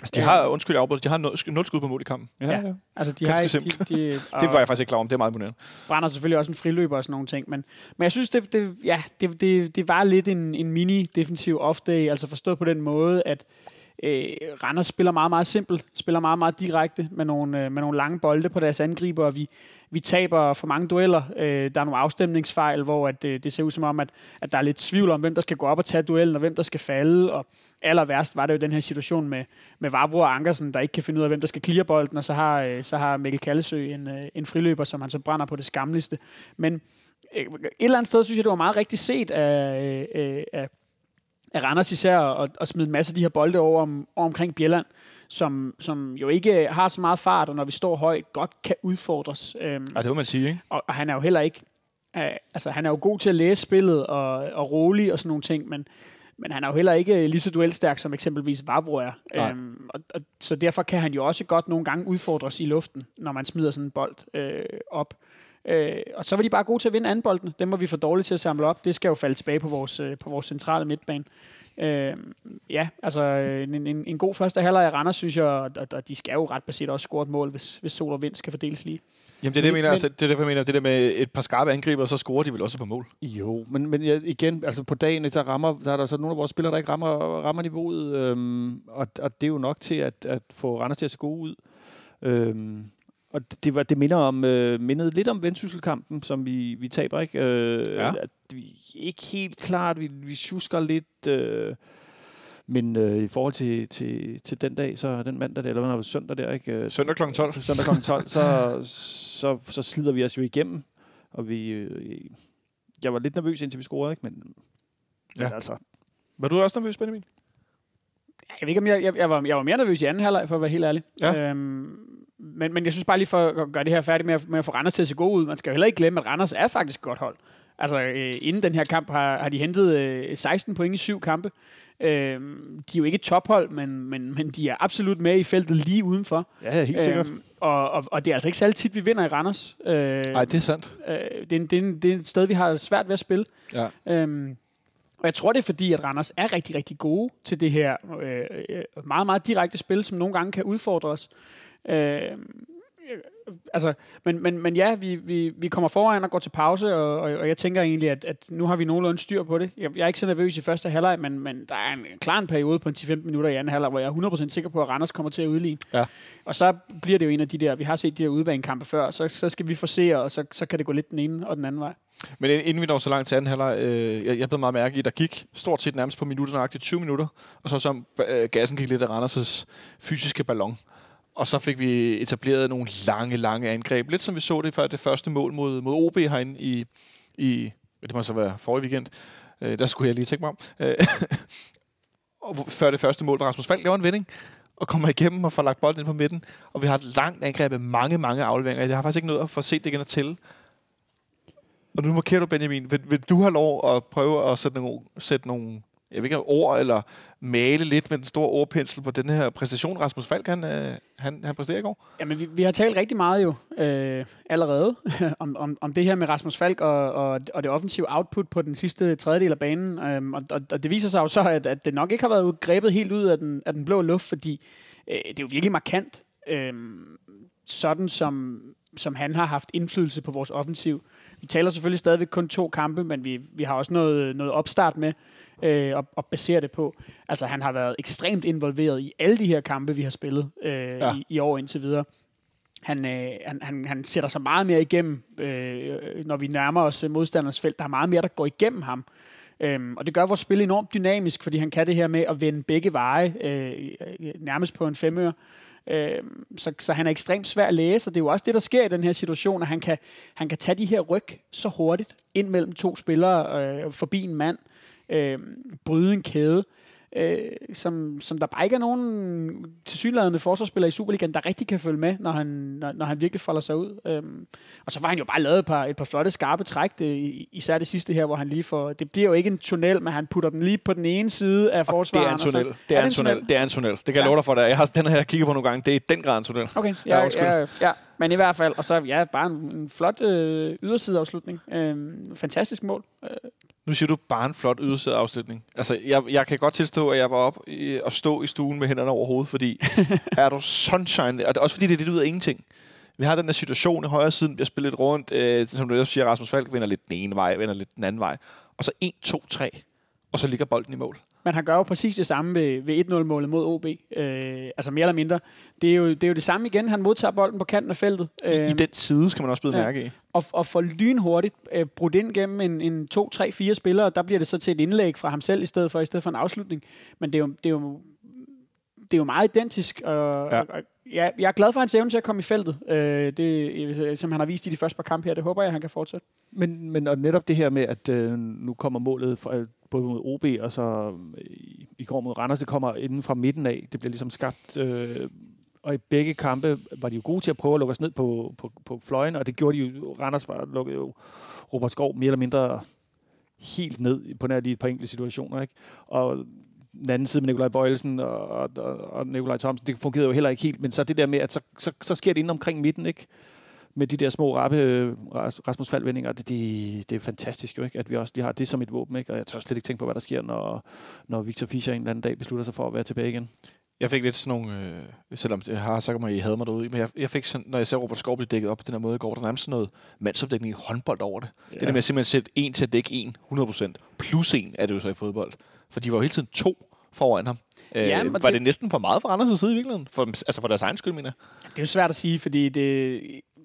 Altså, de har, undskyld, afbryder, de har nul, skud på mål i kampen. Ja. Altså, de Ganske har ikke, de, de, Det var jeg faktisk ikke klar om. Det er meget imponerende. brænder selvfølgelig også en friløber og sådan nogle ting. Men, men jeg synes, det, det, ja, det, det, det var lidt en, en mini-defensiv off-day, altså forstået på den måde, at øh, Randers spiller meget, meget simpelt, spiller meget, meget direkte med nogle, øh, med nogle lange bolde på deres angriber, og vi, vi taber for mange dueller. Øh, der er nogle afstemningsfejl, hvor at, øh, det ser ud som om, at, at der er lidt tvivl om, hvem der skal gå op og tage duellen, og hvem der skal falde, og aller værst var det jo den her situation med, med Varbro og Ankersen, der ikke kan finde ud af, hvem der skal clear bolden, og så har, øh, så har Mikkel Kallesø en, øh, en friløber, som han så brænder på det skamligste. Men øh, et eller andet sted synes jeg, det var meget rigtigt set af, øh, øh af, af Randers især at, at smide en masse af de her bolde over, om, over omkring Bjelland, som, som jo ikke har så meget fart, og når vi står højt, godt kan udfordres. Øhm, Ja, det må man sige, ikke? og, og han er jo heller ikke... Øh, altså, han er jo god til at læse spillet og, og rolig og sådan nogle ting, men, men han er jo heller ikke lige så duelstærk, som eksempelvis Varbro er. Nej. Øhm, og, og, så derfor kan han jo også godt nogle gange udfordres i luften, når man smider sådan en bold øh, op. Øh, og så var de bare gode til at vinde anden bolden. Dem var vi for dårlige til at samle op. Det skal jo falde tilbage på vores, øh, på vores centrale midtbane. Øh, ja, altså øh, en, en, en god første halvleg af Randers, synes jeg, og, og, de skal jo ret baseret også score et mål, hvis, hvis sol og vind skal fordeles lige. Jamen, det er det, jeg Men- mener. Altså, det er derfor, jeg mener, det der med et par skarpe angriber, så scorer de vel også på mål. Jo, men, men ja, igen, altså på dagen, der, rammer, der er der så nogle af vores spillere, der ikke rammer, rammer niveauet, øhm, og, og det er jo nok til at, at få Randers til at se gode ud. Øhm, og det, det, var, det minder om, øh, mindede lidt om vendsysselkampen, som vi, vi taber, ikke? Øh, Ja. At vi ikke helt klart, vi, vi tjusker lidt, øh, men øh, i forhold til, til, til den dag, så den mandag, der, eller hvad var det, søndag der, ikke? Øh, Søndag kl. 12. Søndag kl. 12, så, så, så slider vi os jo igennem, og vi, øh, jeg var lidt nervøs, indtil vi scorede, ikke? Men, ja. Ja. men altså, Var du også nervøs, Benjamin? Jeg ved ikke, om jeg, jeg, jeg, var, jeg var mere nervøs i anden halvleg, for at være helt ærlig. Ja. Øhm, men, men jeg synes bare lige for at gøre det her færdigt med at, med at få Randers til at se god ud. Man skal jo heller ikke glemme, at Randers er faktisk et godt hold. Altså, øh, inden den her kamp har, har de hentet øh, 16 point i syv kampe. Øh, de er jo ikke et tophold, men, men, men de er absolut med i feltet lige udenfor. ja, helt sikkert. Øhm, og, og, og det er altså ikke særlig tit, vi vinder i Randers. Øh, Nej, det er sandt. øh, det, er, en- det, er en, det er et sted, vi har svært ved at spille. Ja. Øhm, og jeg tror, det er fordi, at Randers er rigtig, rigtig gode til det her øh, øh, meget, meget direkte spil, som nogle gange kan udfordre os. Øh, altså, men, men, men ja, vi, vi, vi kommer foran og går til pause, og, og, og jeg tænker egentlig, at, at nu har vi nogenlunde styr på det. Jeg, jeg er ikke så nervøs i første halvleg, men, men der er en klar en periode på en 10-15 minutter i anden halvleg, hvor jeg er 100% sikker på, at Randers kommer til at udligne. Ja. Og så bliver det jo en af de der, vi har set de her udebanekampe før, så, så skal vi forsere, og så, så kan det gå lidt den ene og den anden vej. Men ind- inden vi når så langt til anden halvleg, øh, jeg, jeg blev meget mærke i, der gik stort set nærmest på minutter, nøjagtigt 20 minutter, og så som øh, gassen gik lidt af Randers' fysiske ballon. Og så fik vi etableret nogle lange, lange angreb. Lidt som vi så det før det første mål mod, mod OB herinde i, i det må så være forrige weekend. Øh, der skulle jeg lige tænke mig om. Øh, og før det første mål var Rasmus Falk laver en vending, og kommer igennem og får lagt bolden ind på midten. Og vi har et langt angreb med mange, mange afleveringer. Jeg har faktisk ikke nået at få set det igen at tælle. Og nu markerer du, Benjamin. Vil, vil du have lov at prøve at sætte nogle, sætte nogle jeg ved ikke, ord, eller male lidt med den store ordpensel på den her præstation, Rasmus Falk, han, øh, han, han præsterer i går? Jamen, vi, vi har talt rigtig meget jo øh, allerede om, om, om det her med Rasmus Falk og, og, og det offensive output på den sidste tredjedel af banen. Øh, og, og, og det viser sig jo så, at, at det nok ikke har været grebet helt ud af den, af den blå luft, fordi øh, det er jo virkelig markant, øh, sådan som, som han har haft indflydelse på vores offensiv. Vi taler selvfølgelig stadigvæk kun to kampe, men vi, vi har også noget, noget opstart med øh, og, og basere det på. Altså, han har været ekstremt involveret i alle de her kampe, vi har spillet øh, Ja. i, i år indtil videre. Han, øh, han, han, han sætter sig meget mere igennem, øh, når vi nærmer os øh, modstanders felt. Der er meget mere, der går igennem ham. Øhm, og det gør vores spil enormt dynamisk, fordi han kan det her med at vende begge veje, øh, øh, nærmest på en femøre. Øh, så, så han er ekstremt svær at læse, og det er jo også det, der sker i den her situation, at han kan, han kan tage de her ryg så hurtigt ind mellem to spillere, øh, forbi en mand, øh, bryde en kæde, øh, som, som der bare ikke er nogen tilsyneladende forsvarsspillere i Superligaen, der rigtig kan følge med, når han, når, når han virkelig folder sig ud. Øhm, og så var han jo bare lavet et par, et par flotte, skarpe træk, det, i- især det sidste her, hvor han lige får... Det bliver jo ikke en tunnel, men han putter den lige på den ene side af Det forsvaren. er en og så- tunnel. Det er, en tunnel. Det er en tunnel. Det kan jeg Ja. love dig for. Det. Jeg har, den har jeg kigget på nogle gange. Det er i den grad en tunnel. Okay, Ja, ja, ja, ja, men i hvert fald, og så ja, bare en, en flot øh, ydersideafslutning. Øhm, fantastisk mål. Øh, Nu siger du bare en flot yderside afslutning. Altså, jeg, jeg kan godt tilstå, at jeg var op i, og stå i stuen med hænderne over hovedet, fordi er du sunshine, og det er også fordi det er lidt ud af ingenting. Vi har den der situation i højre siden, bliver spillet lidt rundt, øh, som du også siger, Rasmus Falk vender lidt den ene vej, vender lidt den anden vej, og så 1, 2, 3, og så ligger bolden i mål. Men han gør jo præcis det samme ved, ved 1-0-målet mod OB. Øh, altså mere eller mindre. Det er, jo, det er jo det samme igen. Han modtager bolden på kanten af feltet. I, I Øhm, den side skal man også blive ja. mærke i. og, og får lynhurtigt øh, brudt ind gennem en, en 2, 3, 4 spillere. Der bliver det så til et indlæg fra ham selv i stedet for, i stedet for en afslutning. Men det er jo, det er jo, det er jo meget identisk. Og, Ja. og, ja, jeg er glad for hans evne til at komme i feltet, øh, det, som han har vist i de første par kampe her. Det håber jeg, han kan fortsætte. Men, men og netop det her med, at øh, nu kommer målet fra, øh, både mod OB og så i, i går mod Randers, det kommer inden fra midten af. Det bliver ligesom skabt. Øh, og i begge kampe var de jo gode til at prøve at lukke os ned på, på, på fløjen, og det gjorde de jo. Randers var lukket jo Robert Skov mere eller mindre helt ned på nær lige et par enkelte situationer. Ikke? Og den anden side med Nikolaj Bøjelsen og, og, og Nikolaj Thomsen, det fungerede jo heller ikke helt, men så det der med, at så, så, så sker det inde omkring midten, ikke? Med de der små rappe øh, Ras- Rasmus Faldvendinger, det, det, det er fantastisk jo, ikke? at vi også lige har det som et våben, ikke? og jeg tør slet ikke tænke på, hvad der sker, når, når Victor Fischer en eller anden dag beslutter sig for at være tilbage igen. Jeg fik lidt sådan nogle, øh, selvom det har så kan man I havde mig derude, men jeg, jeg fik sådan, når jeg ser Robert Skov blive dækket op på den her måde i går, der er nærmest sådan noget mandsopdækning i håndbold over det. Ja. Det der med at simpelthen sætte en til at dække en, 100%, plus en er det jo så i fodbold. For de var jo hele tiden to foran ham. Øh, Ja, var det- det, næsten for meget for Randers' side i virkeligheden? For, altså for deres egen skyld, mener jeg. Det er jo svært at sige, fordi det,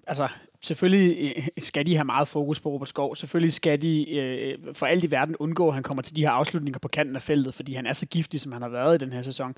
altså, selvfølgelig øh, skal de have meget fokus på Robert Skov. Selvfølgelig skal de øh, for alt i verden undgå, at han kommer til de her afslutninger på kanten af feltet, fordi han er så giftig, som han har været i den her sæson.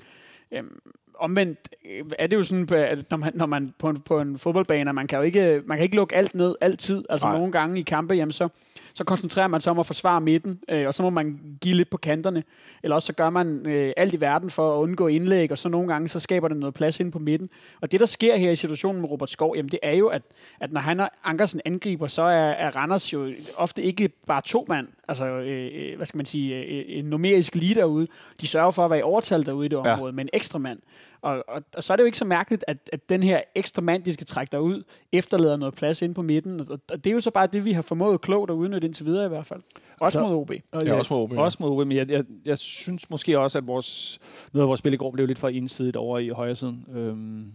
Øhm, omvendt øh, er det jo sådan, på- at når man, når man på, en, på en fodboldbane, man kan jo ikke, man kan ikke lukke alt ned altid. Altså Nej. nogle gange i kampe, jamen så, så koncentrerer man sig om at forsvare midten, øh, og så må man give lidt på kanterne. Eller også så gør man øh, alt i verden for at undgå indlæg, og så nogle gange så skaber det noget plads ind på midten. Og det, der sker her i situationen med Robert Skov, jamen det er jo, at, at når han og Ankersen angriber, så er, er Randers jo ofte ikke bare to mand, altså, øh, øh, hvad skal man sige, øh, en numerisk lige derude. De sørger for at være i overtal derude i det Ja. område, med en ekstra mand. Og, og, og så er det jo ikke så mærkeligt, at, at den her ekstra mand, de skal trække derud, efterlader noget plads inde på midten. Og, og det er jo så bare det, vi har formået klogt at udnytte indtil videre i hvert fald. Også Så- mod OB. Og Ja, også mod OB, ja. Også mod OB, men jeg, jeg, jeg synes måske også, at vores, noget af vores spil i går blev lidt for ensidigt over i højre siden. Øhm,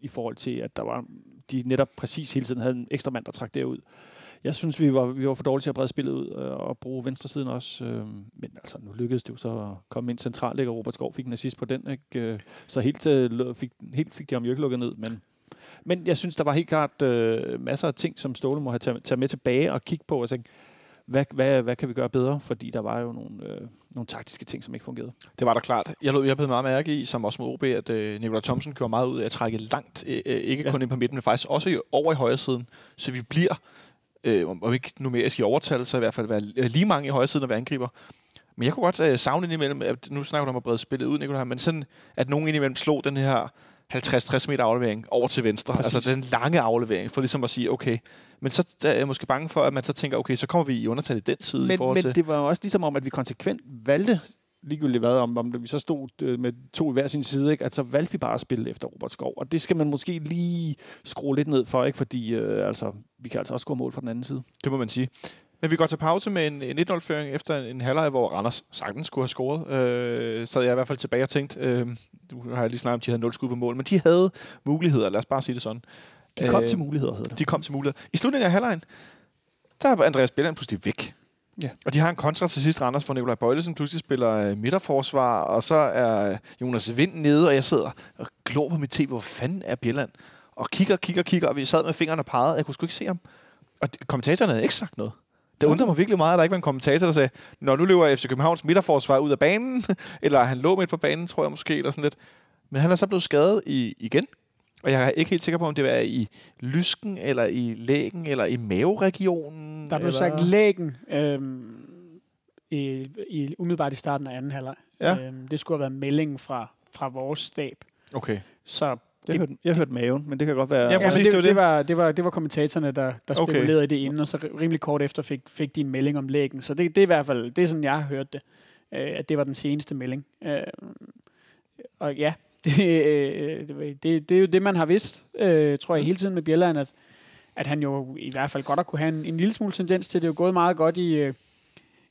I forhold til, at der var, de netop præcis hele tiden havde en ekstra mand, der trak derud. Jeg synes, vi var, vi var for dårlige til at brede spillet ud øh, og bruge venstre siden også. Øh, men altså, nu lykkedes det jo så at komme ind centralt, ikke? og Robert Skov fik en assist på den. Ikke? Øh, Så helt, øh, fik, helt fik de ham jo ikke lukket ned. Men, men jeg synes, der var helt klart øh, masser af ting, som Ståle må have taget, taget med tilbage og kigge på og tænke, hvad, hvad, hvad kan vi gøre bedre? Fordi der var jo nogle, øh, nogle taktiske ting, som ikke fungerede. Det var der klart. Jeg lød, jeg blev meget mærke i, som også mod OB, at øh, Nikolaj Thomsen gjorde meget ud af at trække langt, øh, øh, ikke ja. kun ind på midten, men faktisk også i, over i højre siden. Så vi bliver, øh, om ikke numerisk i overtal, så i hvert fald være lige mange i højre siden, når vi angriber. Men jeg kunne godt øh, savne indimellem, at nu snakker du om at brede spillet ud, Nikolaj, men sådan, at nogen indimellem slog den her 50-60 meter aflevering over til venstre. Præcis. Altså den lange aflevering, for ligesom at sige, okay, men så er jeg måske bange for, at man så tænker, okay, så kommer vi i undertal i den side i Men, forhold men til... det var jo også ligesom om, at vi konsekvent valgte, ligegyldigt hvad, om, om vi så stod øh, med to i hver sin side, ikke? altså valgte vi bare at spille efter Robert Skov. Og det skal man måske lige skrue lidt ned for, ikke? fordi øh, altså, vi kan altså også gå mål fra den anden side. Det må man sige. Men vi går til pause med en, en 1-0-føring efter en, en halvleg, hvor Randers sagtens skulle have scoret. Øh, så jeg i hvert fald tilbage og tænkt, øh, nu har jeg lige snakket om, at de havde 0 skud på mål, men de havde muligheder, lad os bare sige det sådan. De kom Øh, til muligheder, hedder det. De kom til muligheder. I slutningen af halvlejen, der er Andreas Bjelland pludselig væk. Ja. Og de har en kontra til sidst, Randers, hvor Nikolaj Bøjle, som pludselig spiller øh, midterforsvar, og så er Jonas Vind nede, og jeg sidder og glor på mit tv, hvor fanden er Bjelland? Og kigger, kigger, kigger, og vi sad med fingrene peget, jeg kunne sgu ikke se ham. Og kommentatoren havde ikke sagt noget. Det undrer mig virkelig meget, at der ikke var en kommentator, der sagde, når nu løber FC Københavns midterforsvar ud af banen, eller han lå midt på banen, tror jeg måske, eller sådan lidt. Men han er så blevet skadet i, igen. Og jeg er ikke helt sikker på, om det var i lysken, eller i lægen, eller i maveregionen. Der blev eller... sagt lægen øhm, i, i, umiddelbart i starten af anden halvleg. Ja. Øhm, det skulle have været meldingen fra, fra vores stab. Okay. Så Jeg hørte, jeg hørte maven, men det kan godt være... Ja, ja, præcis, var det, det. det, var, det, var, det var kommentatorerne, der, der Okay. spekulerede i det inden, og så rimelig kort efter fik, fik de en melding om lægen. Så det, det er i hvert fald, det er sådan, jeg har hørt det, øh, at det var den seneste melding. Øh, og ja, det, øh, det, det, det er jo det, man har vidst, øh, tror jeg, hele tiden med Bjelland, at, at han jo i hvert fald godt har kunne have en, en lille smule tendens til. Det er jo gået meget godt i, øh,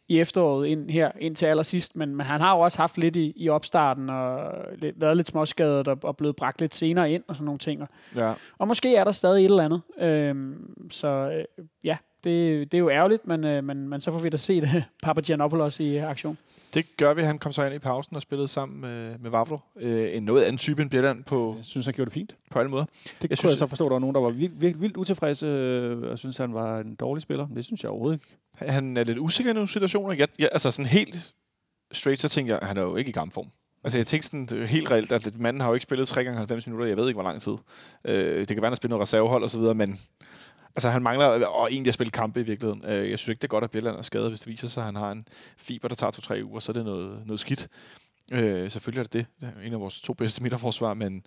i efteråret ind her, indtil allersidst, men, men han har jo også haft lidt i, i opstarten, og lidt, været lidt småskadet, og, og blevet bragt lidt senere ind, og sådan nogle ting. Og, Ja. og måske er der stadig et eller andet. Øhm, så øh, ja, det, det er jo ærgerligt, men, øh, men, men så får vi da set Papa Giannopoulos i aktion. Det gør vi. Han kom så ind i pausen og spillede sammen med, med Vavlo. Øh, en noget anden type end Bjelland på, Jeg synes, han gjorde det fint. på alle måder. Det Jeg kunne synes- jeg så forstå, at der var nogen, der var vildt, vildt, vildt utilfredse øh, og synes, han var en dårlig spiller. Det synes jeg overhovedet ikke. Han er lidt usikker i nogle situationer. Jeg, jeg, altså sådan helt straight, så tænker jeg, at han er jo ikke i kampform. Altså jeg tænkte sådan øh, helt reelt, at manden har jo ikke spillet 3 gange 90 minutter, jeg ved ikke, hvor lang tid. Øh, det kan være, at han har spillet noget reservehold og så videre, men altså, han mangler og egentlig at spille kampe i virkeligheden. Øh, jeg synes ikke, det er godt, at Bjelland er skadet, hvis det viser sig, at han har en fiber, der tager 2-3 uger, så er det noget, noget skidt. Øh, selvfølgelig er det det. Det er en af vores to bedste midterforsvar, men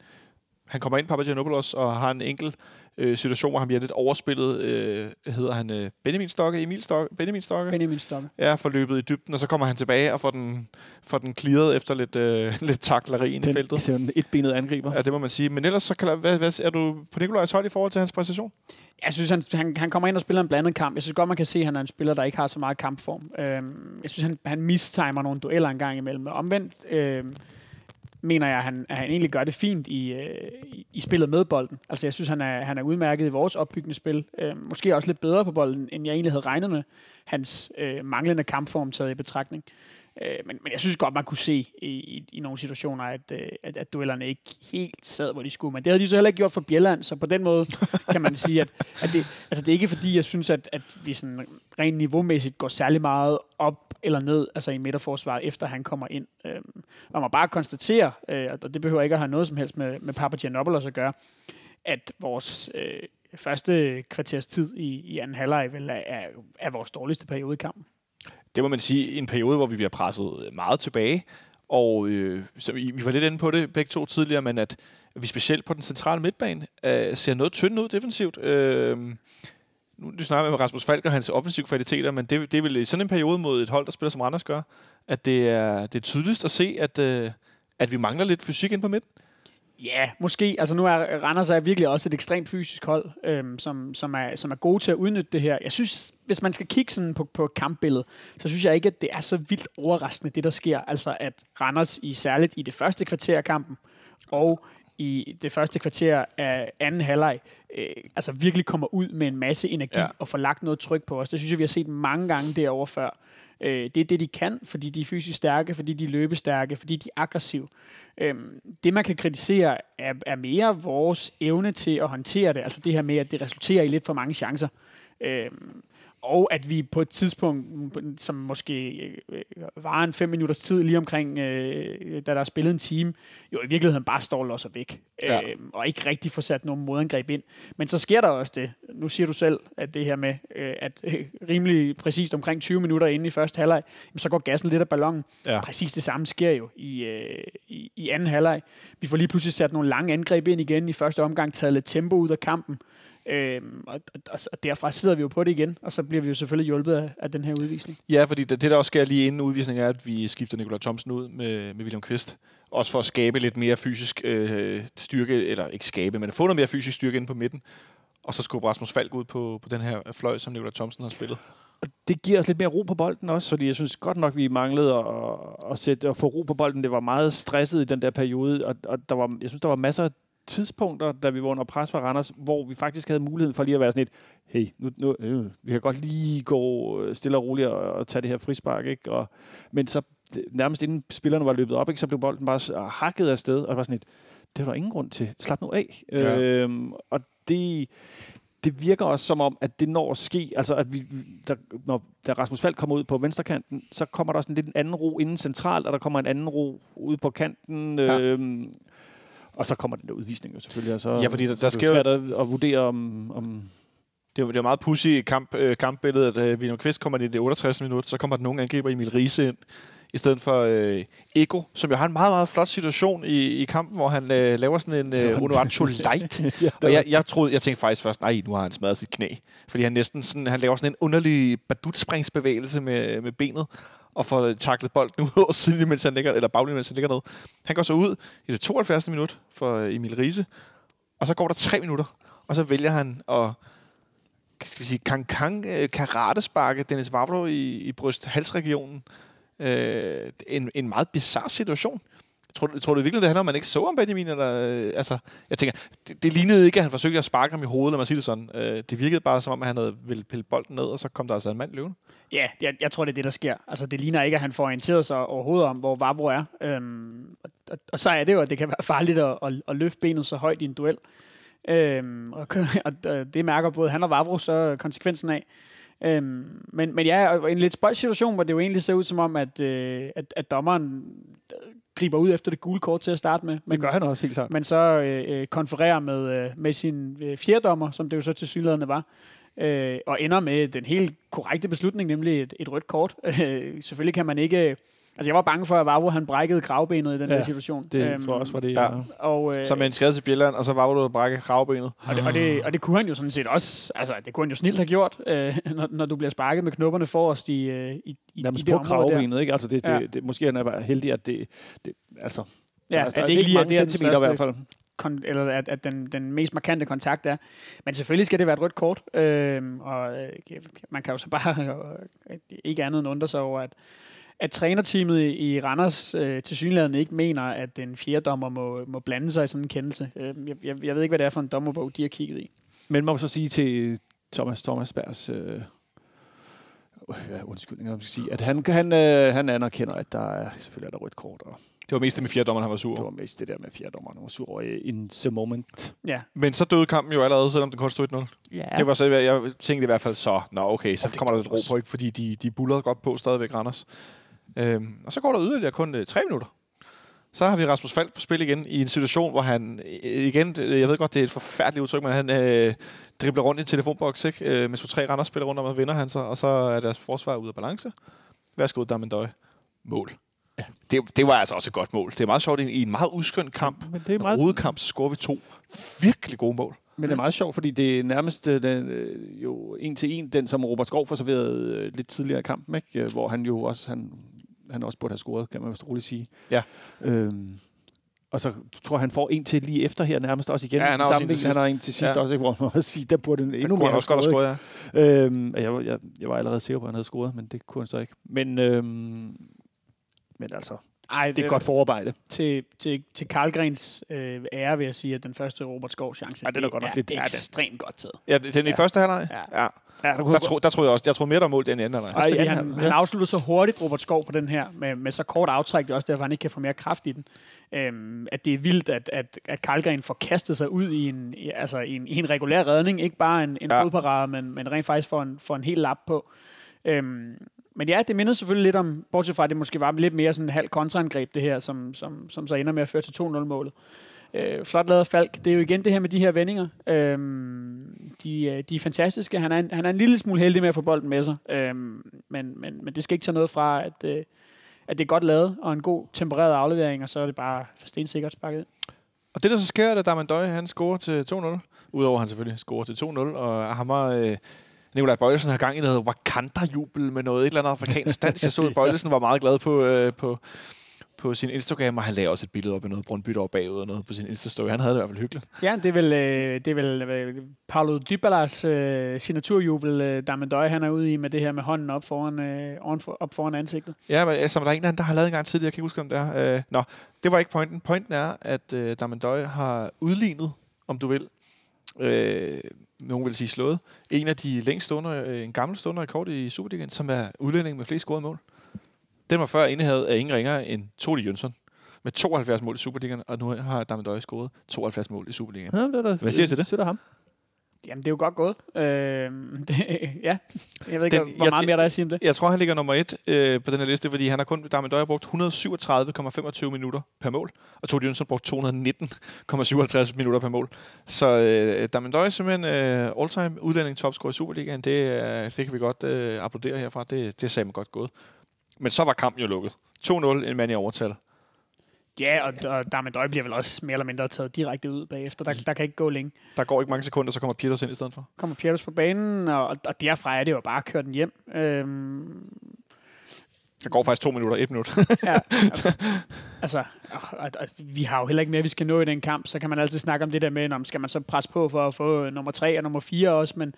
han kommer ind, Papagiannopoulos, og har en enkelt øh, situation, hvor han bliver lidt overspillet. Øh, hedder han øh, Benjamin Stokke? Emil Stokke? Benjamin Stokke? Benjamin Stokke. Ja, forløbet i dybden, og så kommer han tilbage og får den, får den clearet efter lidt, øh, lidt takleri ind i feltet. det er en etbenet angriber. Ja, det må man sige. Men ellers, så kan hvad, hvad, er du på Nikolajs hold i forhold til hans præstation? Jeg synes, han, han, han kommer ind og spiller en blandet kamp. Jeg synes godt, man kan se, at han er en spiller, der ikke har så meget kampform. Øhm, jeg synes, han, han mistimer nogle dueller en gang imellem. Omvendt øhm, mener jeg, at han, at han egentlig gør det fint i, øh, i, i spillet med bolden. Altså, jeg synes, han er, han er udmærket i vores opbyggende spil. Øh, måske også lidt bedre på bolden, end jeg egentlig havde regnet med. Hans øh, manglende kampform taget i betragtning. Øh, men, men jeg synes godt, man kunne se i, i, i nogle situationer, at, øh, at, at duellerne ikke helt sad, hvor de skulle. Men det havde de så heller ikke gjort for Bjelland, så på den måde kan man sige, at, at det, altså det er ikke fordi, jeg synes, at, at vi sådan rent niveaumæssigt går særlig meget op eller ned altså i midterforsvaret, efter han kommer ind. Øhm, og man bare konstatere, øh, og det behøver ikke at have noget som helst med, med Papagiannopoulos at gøre, at vores øh, første kvarters tid i, i anden halvleg vel er, er, er vores dårligste periode i kampen. Det må man sige, en periode, hvor vi bliver presset meget tilbage. Og øh, så vi, vi var lidt inde på det begge to tidligere, men at vi specielt på den centrale midtbane øh, ser noget tyndt ud defensivt. Øh, nu snakker snakker med Rasmus Falk og hans offensive kvaliteter, men det, det er vel i sådan en periode mod et hold, der spiller som Randers gør, at det er, det er tydeligst at se, at, øh, at vi mangler lidt fysik ind på midten. Ja, måske. Altså nu er Randers er virkelig også et ekstremt fysisk hold, øhm, som, som, er, som er gode til at udnytte det her. Jeg synes, hvis man skal kigge sådan på, på kampbilledet, så synes jeg ikke, at det er så vildt overraskende, det der sker. Altså at Randers i særligt i det første kvarter af kampen, og i det første kvarter af anden halvleg, øh, altså virkelig kommer ud med en masse energi Ja. ja. og får lagt noget tryk på os. Det synes jeg, vi har set mange gange derovre før. Øh, det er det, de kan, fordi de er fysisk stærke, fordi de er løbestærke, fordi de er aggressive. Øh, det, man kan kritisere, er, er mere vores evne til at håndtere det. Altså det her med, at det resulterer i lidt for mange chancer. Øh, og at vi på et tidspunkt, som måske øh, var en fem minutters tid lige omkring, øh, da der er spillet en time, jo i virkeligheden bare står og væk. Ja. Ja. Øhm, og ikke rigtig får sat nogen modangreb ind. Men så sker der også det. Nu siger du selv, at det her med, øh, at øh, rimelig præcist omkring 20 minutter inde i første halvleg, så går gassen lidt af ballonen. Ja. Præcis det samme sker jo i, øh, i, i anden halvleg. Vi får lige pludselig sat nogle lange angreb ind igen i første omgang, taget lidt tempo ud af kampen. Øhm, og, og, og derfra sidder vi jo på det igen, og så bliver vi jo selvfølgelig hjulpet af, af den her udvisning. Ja, fordi det, det der også sker lige inden udvisningen er, at vi skifter Nikolaj Thomsen ud med, med William Kvist. Også for at skabe lidt mere fysisk øh, styrke, eller ikke skabe, men at få noget mere fysisk styrke inde på midten. Og så skubber Rasmus Falk ud på, på den her fløj, som Nikolaj Thomsen har spillet. Og det giver os lidt mere ro på bolden også, fordi jeg synes godt nok, vi manglede at, at, sætte, at få ro på bolden. Det var meget stresset i den der periode, og, og der var, jeg synes, der var masser af tidspunkter, da vi var under pres fra Randers, hvor vi faktisk havde muligheden for lige at være sådan et, hey, nu, nu, øh, vi kan godt lige gå øh, stille og roligt og, og tage det her frispark, ikke? Og, men så nærmest inden spillerne var løbet op, ikke, så blev bolden bare s- hakket af sted, og var sådan et, det var der ingen grund til. Slap nu af. Ja. Øhm, og det, det virker også som om, at det når at ske, altså at vi, der, når da Rasmus Falk kommer ud på venstrekanten, så kommer der sådan lidt en anden ro inden centralt, og der kommer en anden ro ude på kanten. Ja. Øhm, og så kommer den der udvisning jo selvfølgelig. Og så, Ja, fordi der- der er sker jo svært at, vurdere om... om Det er jo det jo meget pussy kamp, øh, kampbilledet, at øh, William Kvist kommer i det 68. minut, så kommer den unge angriber Emil Riese ind, i stedet for øh, Ego, som jo har en meget, meget flot situation i, i kampen, hvor han øh, laver sådan en øh, Onuachu light. ja, Og jeg, jeg, troede, jeg tænkte faktisk først, nej, nu har han smadret sit knæ. Fordi han næsten sådan, han laver sådan en underlig badutspringsbevægelse med, med benet, og får taklet bolden ud over siden, mens han ligger, eller baglinjen, mens han ligger ned. Han går så ud i det 72. minut for Emil Riese, og så går der tre minutter, og så vælger han at skal vi sige, kan, kan, karate øh, karatesparke Dennis Vavro i, i bryst-halsregionen. Øh, en, en meget bizarre situation. Tror, tror du virkelig, det handler om, at man ikke så om Benjamin? Eller, øh, altså, jeg tænker, det, det lignede ikke, at han forsøgte at sparke ham i hovedet, lad mig sige det sådan. Øh, det virkede bare som om, at han havde ville pille bolden ned, og så kom der altså en mand løvende. Ja, jeg, jeg tror, det er det, der sker. Altså, det ligner ikke, at han får orienteret sig overhovedet om, hvor Vabro er. Øhm, og, og, og, så er det jo, at det kan være farligt at, at, at løfte benet så højt i en duel. Øhm, og, og, og det mærker både han og Vavro så konsekvensen af. Øhm, men, men ja, en lidt spøjs situation, hvor det jo egentlig ser ud som om, at, øh, at, at dommeren øh, griber ud efter det gule kort til at starte med. Men, Det gør han også, helt klart. men så øh, øh, konfererer med, øh, med sin øh, fjerdommer, som det jo så til synligheden var, øh, og ender med den helt korrekte beslutning, nemlig et, et rødt kort. Øh, selvfølgelig kan man ikke... Altså, jeg var bange for, at Vavro han brækkede kravbenet i den Ja, der situation. Det Øhm, tror jeg også var det, ja. jeg... Og, øh, Så med en skade til Bjelland, og så var du at brække kravbenet. og, det, og, det, og det kunne han jo sådan set også, altså det kunne han jo snilt have gjort, øh, når, når du bliver sparket med knopperne forrest i, øh, i, i, i Nærmest det på område der. kravbenet, ikke? Altså, det, det, Ja. det, det, måske han er bare heldig, at det... det altså, Ja, der, at der det ikke lige er mange det, er centimeter i hvert fald. kon- eller at, at den, den mest markante kontakt er. Men selvfølgelig skal det være et rødt kort, øhm, og øh, man kan jo så bare øh, ikke andet end undre sig over, at, at trænerteamet i, i Randers øh, til synligheden ikke mener, at den fjerde dommer må, må blande sig i sådan en kendelse. Øh, jeg, jeg, jeg ved ikke, hvad det er for en dommerbog, de har kigget i. Men man må så sige til Thomas Thomas Bergs øh, ja, undskyldning, om man skal sige, at han, han, øh, han anerkender, at der er, selvfølgelig er der rødt kort, og Det var mest det med fjerdommeren, han var sur det var mest det der med fjerdommeren, han var sur over i- in the moment. Ja, Men så døde kampen jo allerede, selvom det kun stod 1-0. Ja. Det var så, jeg tænkte i hvert fald så, nå okay, så kommer der lidt ro på, ikke? fordi de, de bullerede godt på stadigvæk Randers. Øhm, og så går der yderligere kun øh, tre minutter. Så har vi Rasmus Falk på spil igen i en situation, hvor han øh, igen, øh, jeg ved godt, det er et forfærdeligt udtryk, men han øh, dribler rundt i en telefonboks, ikke? Øh, med to-tre Randers spiller rundt om, og vinder han så, og så er deres forsvar ude af balance. Værsgo, Damendøj. Mål. Ja. Det, det var altså også et godt mål. Det er meget sjovt, i en- en meget uskøn kamp, Men det er en meget, rodekamp, så scorer vi to virkelig gode mål. Men det er meget sjovt, fordi det er nærmest øh, den, øh, jo en til en, den som Robert Skov forserverede øh, lidt tidligere i kampen, ikke? Hvor han jo også, han, han også burde have scoret, kan man vist roligt sige. Ja. Øhm, og så tror jeg, han får en til lige efter her nærmest også igen. Ja, han har også en til vinkel. Han sidst. har en til sidst Ja. også, ikke? hvor man må sige, der burde han endnu mere have scoret. scoret, ja. Øhm, jeg, jeg, jeg var allerede sikker på, at han havde scoret, men det kunne han så ikke. Men, øhm, men altså, Ej, det er et godt forarbejde. til, til, til Karlgrens øh, ære vil jeg sige, at den første Robert Skov chance, Ja, den er godt nok er lidt- ja, den- ekstremt godt taget. Ja, den i Ja. første halvleg? Ja. ja. Ja, der, Der, tro, der troede jeg også, jeg troede mere, der mål den anden halvleg. Ej, ja, han, han afslutter så hurtigt, Robert Skov, på den her, med, med så kort aftræk, det er også derfor, han ikke kan få mere kraft i den. Øhm, at det er vildt, at, at, at Karlgren får kastet sig ud i en, i, altså i en, i en regulær redning, ikke bare en, en Ja. fodparade, men, men rent faktisk får en, får en helt lap på. Øhm, men ja, det mindede selvfølgelig lidt om, bortset fra, at det måske var lidt mere sådan en halv kontraangreb, det her, som, som, som så ender med at føre til 2-0-målet. Øh, flot lavet Falk. Det er jo igen det her med de her vendinger. Øhm, øh, de, de er fantastiske. Han er, en, han er en lille smule heldig med at få bolden med sig. Øh, men, men, men det skal ikke tage noget fra, at, øh, at det er godt lavet, og en god tempereret aflevering, og så er det bare stensikkert sparket ind. Og det, der så sker, er, at Damendøj, han scorer til 2-0. Udover at han selvfølgelig scorer til 2-0. Og han var... Øh, Nikolaj Bøjlesen har gang i noget Wakanda-jubel med noget et eller andet afrikansk dans. Jeg så, at Bøjlesen var meget glad på, øh, på, på sin Instagram, og han lagde også et billede op af noget Brøndby over bagud og noget på sin Insta-story. Han havde det i hvert fald hyggeligt. Ja, det er vel, øh, det er vel øh, Paulo Dybalas øh, signaturjubel, øh, Damendøj, han er ude i med det her med hånden op foran, øh, op foran ansigtet. Ja, men altså, der er en anden, der har lavet en gang tidligere. Jeg kan ikke huske, om det er. Øh, nå, det var ikke pointen. Pointen er, at øh, Damendøj har udlignet, om du vil, øh, nogen vil sige slået, en af de længst stående, øh, en gammel stående rekord i Superligaen, som er udlænding med flest scorede mål. Den var før indehavet af ingen ringere end Toli Jønsson med 72 mål i Superligaen, og nu har Damendøj scoret 72 mål i Superligaen. Ja, det er da, Hvad siger du til det? Af ham. Jamen, det er jo godt gået. Øh, det, ja, jeg ved ikke, Den- hvor jeg- meget mere der er at sige om det. Jeg tror, han ligger nummer et øh, på den her liste, fordi han har kun, Damendøj har brugt 137,25 minutter per mål, og Tord Jønsson brugt 219,57 minutter per mål. Så øh, Damendøj er simpelthen øh, all-time udlænding topscorer i Superligaen. Det, øh, det kan vi godt øh, applaudere herfra. Det, det sagde man godt gået. Men så var kampen jo lukket. 2-0, en mand i overtal. Ja, og, og Damendøj bliver vel også mere eller mindre taget direkte ud bagefter. Der, der kan ikke gå længe. Der går ikke mange sekunder, så kommer Peters ind i stedet for. Kommer Pieters på banen, og, og derfra er det jo bare at køre den hjem. Øhm, Der går faktisk to minutter, et minut. ja, altså, og, og, og, vi har jo heller ikke mere, vi skal nå i den kamp. Så kan man altid snakke om det der med, om skal man så presse på for at få nummer tre og nummer fire også, men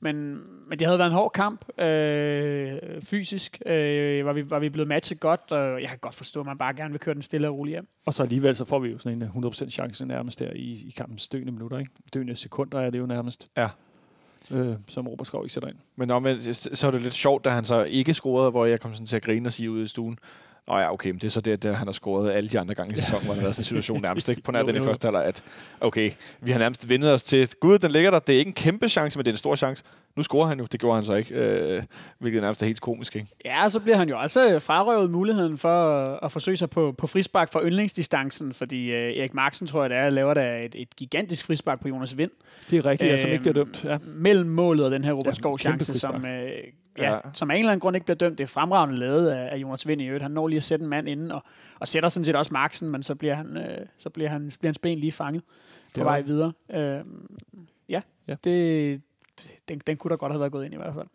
Men, men det havde været en hård kamp, øh, fysisk. Øh, var, vi, var vi blevet matchet godt, og jeg kan godt forstå, at man bare gerne vil køre den stille og roligt hjem. Og så alligevel, så får vi jo sådan en 100% chance nærmest der i, i kampens døende minutter, ikke? Døende sekunder er det jo nærmest. Ja. Øh, som Robert Skov ikke sætter ind. Men omvendt, så- så er det lidt sjovt, da han så ikke scorede, hvor jeg kom sådan til at grine og sige ude i stuen, Nå ja, okay, men det er så det, at han har scoret alle de andre gange i sæsonen, hvor han har været sådan en situation nærmest ikke? På nær den i første halvleg, at okay, vi har nærmest vendet os til, gud, den ligger der, det er ikke en kæmpe chance, men det er en stor chance. Nu scorer han jo, det gjorde han så ikke, øh, hvilket nærmest er helt komisk, ikke? Ja, og så bliver han jo også frarøvet muligheden for at, at forsøge sig på, på frispark for yndlingsdistancen, fordi øh, Erik Marksen, tror jeg det er, laver der et, et gigantisk frispark på Jonas Vind. Det er rigtigt, øh, som ikke bliver Øhm, dømt. Ja. Mellem målet og den her Robert Ja, Skov kæmpe chance, som, øh, ja, Ja. som af en eller anden grund ikke bliver dømt. Det er fremragende lavet af, af Jonas Vind i øvrigt. Han når lige at sætte en mand inden, og, og sætter sådan set også Marksen, men så bliver, han, øh, så bliver, han, bliver hans ben lige fanget på Det vej var- videre. Øh, Ja. ja, det, den, den kunne da godt have været gået ind i hvert fald.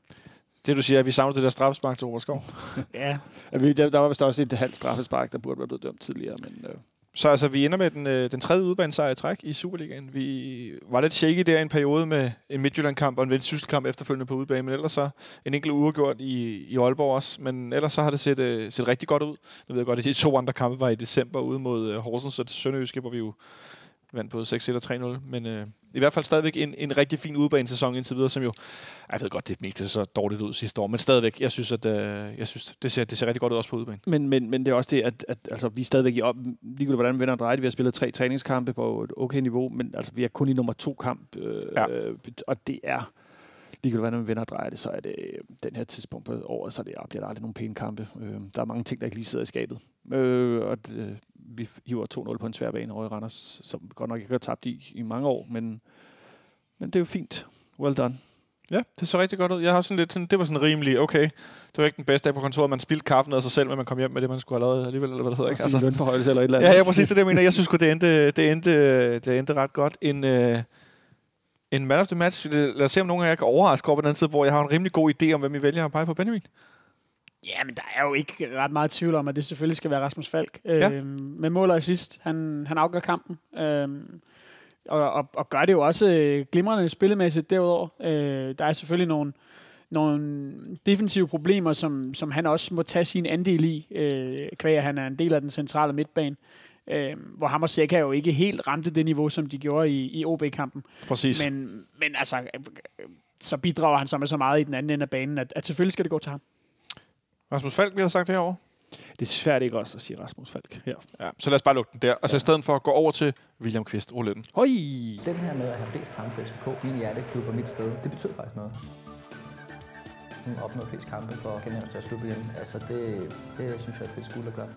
Det du siger, at vi savner det der straffespark til Robert Skov. Ja, Ja, vi- Der, der var vist også et halvt straffespark, der burde være blevet dømt tidligere, men øh, Så altså, vi ender med den, øh, den tredje udbanesejr i træk i Superligaen. Vi var lidt shaky der i en periode med en Midtjylland-kamp og en Vendsyssel-kamp efterfølgende på udebane, men ellers så en enkelt uafgjort i, i Aalborg også. Men ellers så har det set, øh, set rigtig godt ud. Nu ved jeg godt, at de to andre kampe var i december ude mod øh, Horsens og Sønderjyske, hvor vi jo vandt på 6-1 og 3-0. Men øh, i hvert fald stadigvæk en, en rigtig fin udebanesæson indtil videre, som jo, jeg ved godt, det meste så dårligt ud sidste år, men stadigvæk, jeg synes, at øh, jeg synes, det, ser, det ser rigtig godt ud også på udebane. Men, men, men det er også det, at, at altså, vi er stadigvæk i op, ligegyldigt hvordan vi vender og drejer det. Vi har spillet tre træningskampe på et okay niveau, men altså, vi er kun i nummer to kamp. Øh, Ja. og det er, ligegyldigt hvordan vi vender og drejer det, så er det øh, den her tidspunkt på året, så det, bliver der aldrig nogen pæne kampe. Øh, der er mange ting, der ikke lige sidder i skabet. Øh, og øh, vi hiver 2-0 på en svær bane over i Randers, som godt nok ikke har tabt i i mange år, men, men det er jo fint. Well done. Ja, det så rigtig godt ud. Jeg har sådan lidt sådan, det var sådan rimelig, okay, det var ikke den bedste dag på kontoret, man spildte kaffen af sig selv, men man kom hjem med det, man skulle have lavet alligevel, eller hvad det hedder, ikke? Altså, lønforhøjelse eller et eller andet. ja, ja, præcis det, det, jeg mener. Jeg synes det endte, det endte, det endte ret godt. En, øh, en man of the match, lad os se, om nogen af jer kan overraske over på den anden side, hvor jeg har en rimelig god idé om, hvem I vælger at pege på Benjamin. Ja, men der er jo ikke ret meget tvivl om, at det selvfølgelig skal være Rasmus Falk. Ja. Øhm, med mål og assist. Han, han afgør kampen. Øhm, og, og, og gør det jo også øh, glimrende spillemæssigt derudover. Øh, der er selvfølgelig nogle, nogle defensive problemer, som, som han også må tage sin andel i, øh, kvæg at han er en del af den centrale midtbane. Øh, hvor ham og Seca jo ikke helt ramte det niveau, som de gjorde i, i OB-kampen. Præcis. Men, Men, altså, øh, så bidrager han så med så meget i den anden ende af banen, at, at selvfølgelig skal det gå til ham. Rasmus Falk, vi har sagt det herovre. Det er svært ikke også at sige Rasmus Falk her. Ja, så lad os bare lukke den der. Og så i stedet for at gå over til William Kvist, rouletten. Høj! Den her med at have flest kampe for FCK, min hjerteklub og mit sted, det betyder faktisk noget. Hun opnået flest kampe for Kenya største klub igen. Altså det, det synes jeg er fedt skuld at gøre.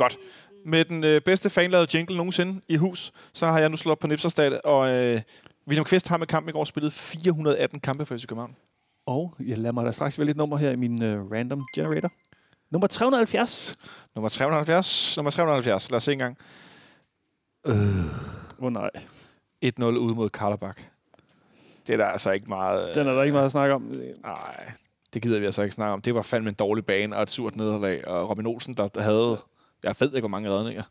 Godt. Med den øh, bedste fanlavede jingle nogensinde i hus, så har jeg nu slået op på Nipserstad, og øh, William Kvist har med kampen i går spillet 418 kampe for FC København. Og jeg lader mig da straks vælge et nummer her i min uh, random generator. Nummer 370. Nummer 370. Nummer 370. Lad os se en gang. Åh oh, nej, 1-0 ude mod Karlabak. Det er der altså ikke meget... den er der ikke meget at snakke om. Nej, det gider vi altså ikke snakke om. Det var fandme en dårlig bane og et surt nederlag. Og Robin Olsen, der havde... Jeg ved ikke, hvor mange redninger.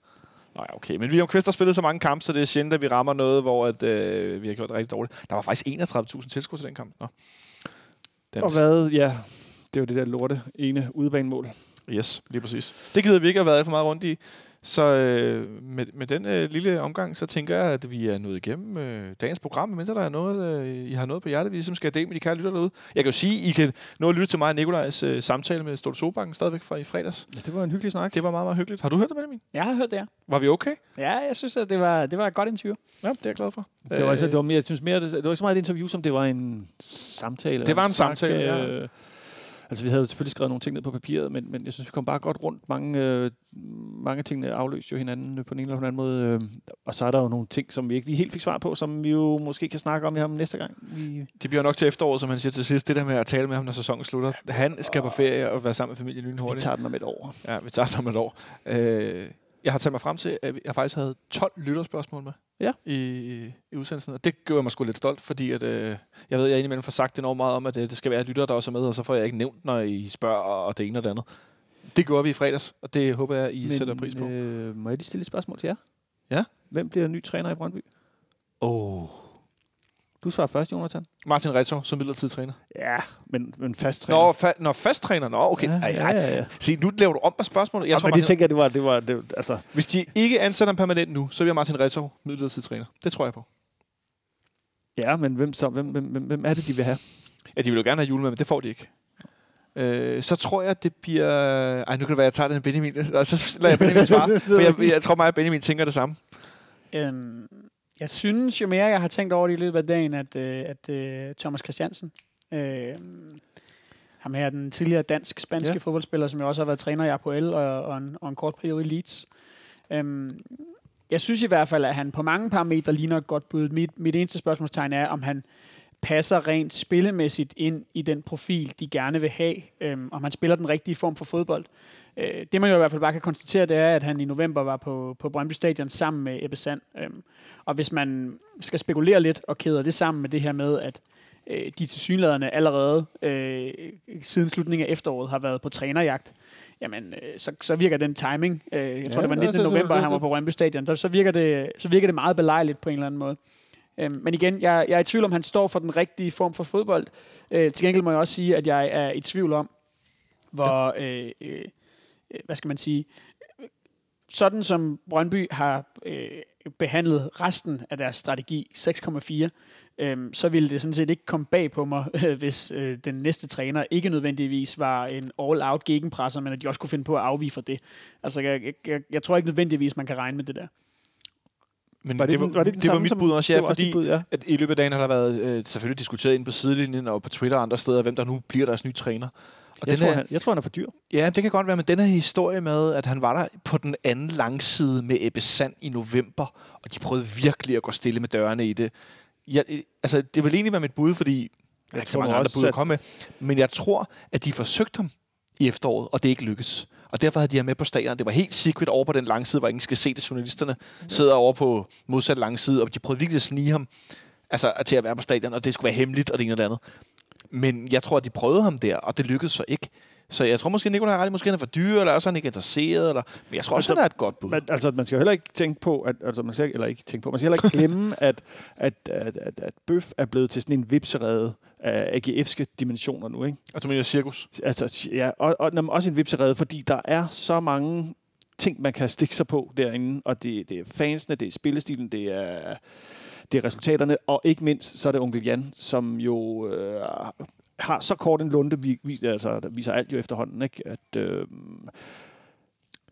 Nå ja, okay. Men William Kvist har spillet så mange kampe, så det er sjældent, at vi rammer noget, hvor at, øh, vi har gjort det rigtig dårligt. Der var faktisk 31.000 tilskuere til den kamp. Nå. Den Og hvad? Ja, det var det der lorte ene udebanemål. Yes, lige præcis. Det gider vi ikke at have været alt for meget rundt i. Så øh, med, med den øh, lille omgang, så tænker jeg, at vi er nået igennem øh, dagens program, mens der er noget, øh, I har noget på hjertet, vi ligesom skal dele med de kære lytter derude. Jeg kan jo sige, I kan nå at lytte til mig og Nikolajs øh, samtale med Stolte Sobakken stadigvæk fra i fredags. Ja, det var en hyggelig snak. Det var meget, meget hyggeligt. Har du hørt det, Benjamin? Jeg har hørt det, ja. Var vi okay? Ja, jeg synes, at det var, det var et godt interview. Ja, det er jeg glad for. Det var, altså, det var mere, jeg synes mere, det, det var ikke så meget et interview, som det var en samtale. Det var en snak, samtale, ja. øh, Altså, vi havde selvfølgelig skrevet nogle ting ned på papiret, men, men jeg synes, vi kom bare godt rundt. Mange, øh, mange tingene afløste jo hinanden på den ene eller den anden måde. Øh, og så er der jo nogle ting, som vi ikke lige helt fik svar på, som vi jo måske kan snakke om i ham næste gang. Vi, Det bliver nok til efteråret, som han siger til sidst. Det der med at tale med ham, når sæsonen slutter. Han skal på ferie og være sammen med familien vi lynhurtigt. tager den om et år. Ja, vi tager det om et år. Øh, jeg har taget mig frem til, at jeg faktisk havde 12 lytterspørgsmål med Ja. i, i udsendelsen. Og det gør mig sgu lidt stolt, fordi at, øh, jeg ved, jeg indimellem får sagt enormt meget om, at øh, det skal være lytter, der også er med, og så får jeg ikke nævnt, når I spørger og, og det ene og det andet. Det gjorde vi i fredags, og det håber jeg, I men, sætter pris på. Øh, må jeg lige stille et spørgsmål til jer? Ja. Hvem bliver ny træner i Brøndby? Åh. Oh. Du svarer først, Jonathan. Martin Retov som midlertidig træner. Ja, men, men fast træner. Nå, fa- når fast træner. Nå, okay. Ja, Ej, ja, ej. ja, ja. Se, nu laver du om på spørgsmålet. Jeg Jeg tror, men de Martin, tænker, at det var, det var, det, var- altså, hvis de ikke ansætter ham permanent nu, så bliver Martin Retov midlertidig træner. Det tror jeg på. ja, men hvem, så, hvem, hvem, hvem, hvem er det, de vil have? Ja, de vil jo gerne have julemad, men det får de ikke. Øh, så tror jeg, det bliver... Ej, nu kan det være, at jeg tager den Benjamin. Og så lader jeg Benjamin svare. for jeg, jeg tror mig, at Benjamin tænker det samme. Øhm, jeg synes jo mere, jeg har tænkt over det i løbet af dagen, at, øh, at øh, Thomas Christiansen, øh, ham her, den tidligere dansk-spanske Ja. fodboldspiller, som jo også har været træner i APOL og, og, en, og en kort periode i Leeds. Øhm, jeg synes i hvert fald, at han på mange parametre ligner et godt bud. Mit, mit eneste spørgsmålstegn er, om han passer rent spillemæssigt ind i den profil, de gerne vil have, øhm, om han spiller den rigtige form for fodbold. Øh, det man jo i hvert fald bare kan konstatere, det er, at han i november var på, på Brøndby Stadion sammen med Ebbe Sand. Øhm, og hvis man skal spekulere lidt og kæder det sammen med det her med, at øh, de tilsyneladende allerede øh, siden slutningen af efteråret har været på trænerjagt, jamen, øh, så, så virker den timing, øh, jeg tror Ja, det var ja, 19. så- så- november, så- han var på Brøndby Stadion, der, så, virker det, så virker det meget belejligt på en eller anden måde. Øhm, men igen, jeg, jeg er i tvivl om, han står for den rigtige form for fodbold. Øh, til gengæld må jeg også sige, at jeg er i tvivl om, hvor, øh, øh, hvad skal man sige, sådan som Brøndby har øh, behandlet resten af deres strategi, 6,4, øhm, så ville det sådan set ikke komme bag på mig, øh, hvis øh, den næste træner ikke nødvendigvis var en all-out gegenpresser, men at de også kunne finde på at afvige fra det. Altså, jeg, jeg, jeg, jeg tror ikke nødvendigvis, man kan regne med det der. Men Var det, det, var, var det, det var mit bud også, ja, også fordi bud, ja. at i løbet af dagen har der været øh, selvfølgelig diskuteret ind på sidelinjen og på Twitter og andre steder, hvem der nu bliver deres nye træner. Og Jeg den tror, her, han, jeg tror, han er for dyr. Ja, det kan godt være, men den her historie med, at han var der på den anden langside med Ebbe Sand i november, og de prøvede virkelig at gå stille med dørene i det. Jeg, øh, altså, det vil egentlig være mit bud, fordi der er ikke så mange andre bud at komme med. Men jeg tror, at de forsøgte ham i efteråret, og det ikke lykkedes. Og derfor havde de ham med på stadion. Det var helt secret over på den langside, hvor ingen skal se det. Journalisterne sidder over på modsat langside, og de prøvede virkelig at snige ham altså, til at være på stadion, og det skulle være hemmeligt, og det ene og det andet. Men jeg tror, at de prøvede ham der, og det lykkedes så ikke. Så jeg tror måske, at Nikolaj har ret. i, Måske han er for dyr, eller også er han ikke interesseret. Eller... Men jeg tror også, Altså, han er et godt bud. Men, altså, man skal jo heller ikke tænke på, at, altså, man skal, eller ikke tænke på, man skal heller ikke glemme, at, at, at, at, at Bøf er blevet til sådan en vipserede af AGF'ske dimensioner nu, ikke? Og du mener cirkus? Altså, ja, og, og men også en vipserede, fordi der er så mange ting, man kan stikke sig på derinde, og det, det er fansene, det er spillestilen, det er, det er resultaterne, og ikke mindst, så er det onkel Jan, som jo øh, har så kort en lunde, vi, vi, altså, der viser alt jo efterhånden, ikke? At, øh,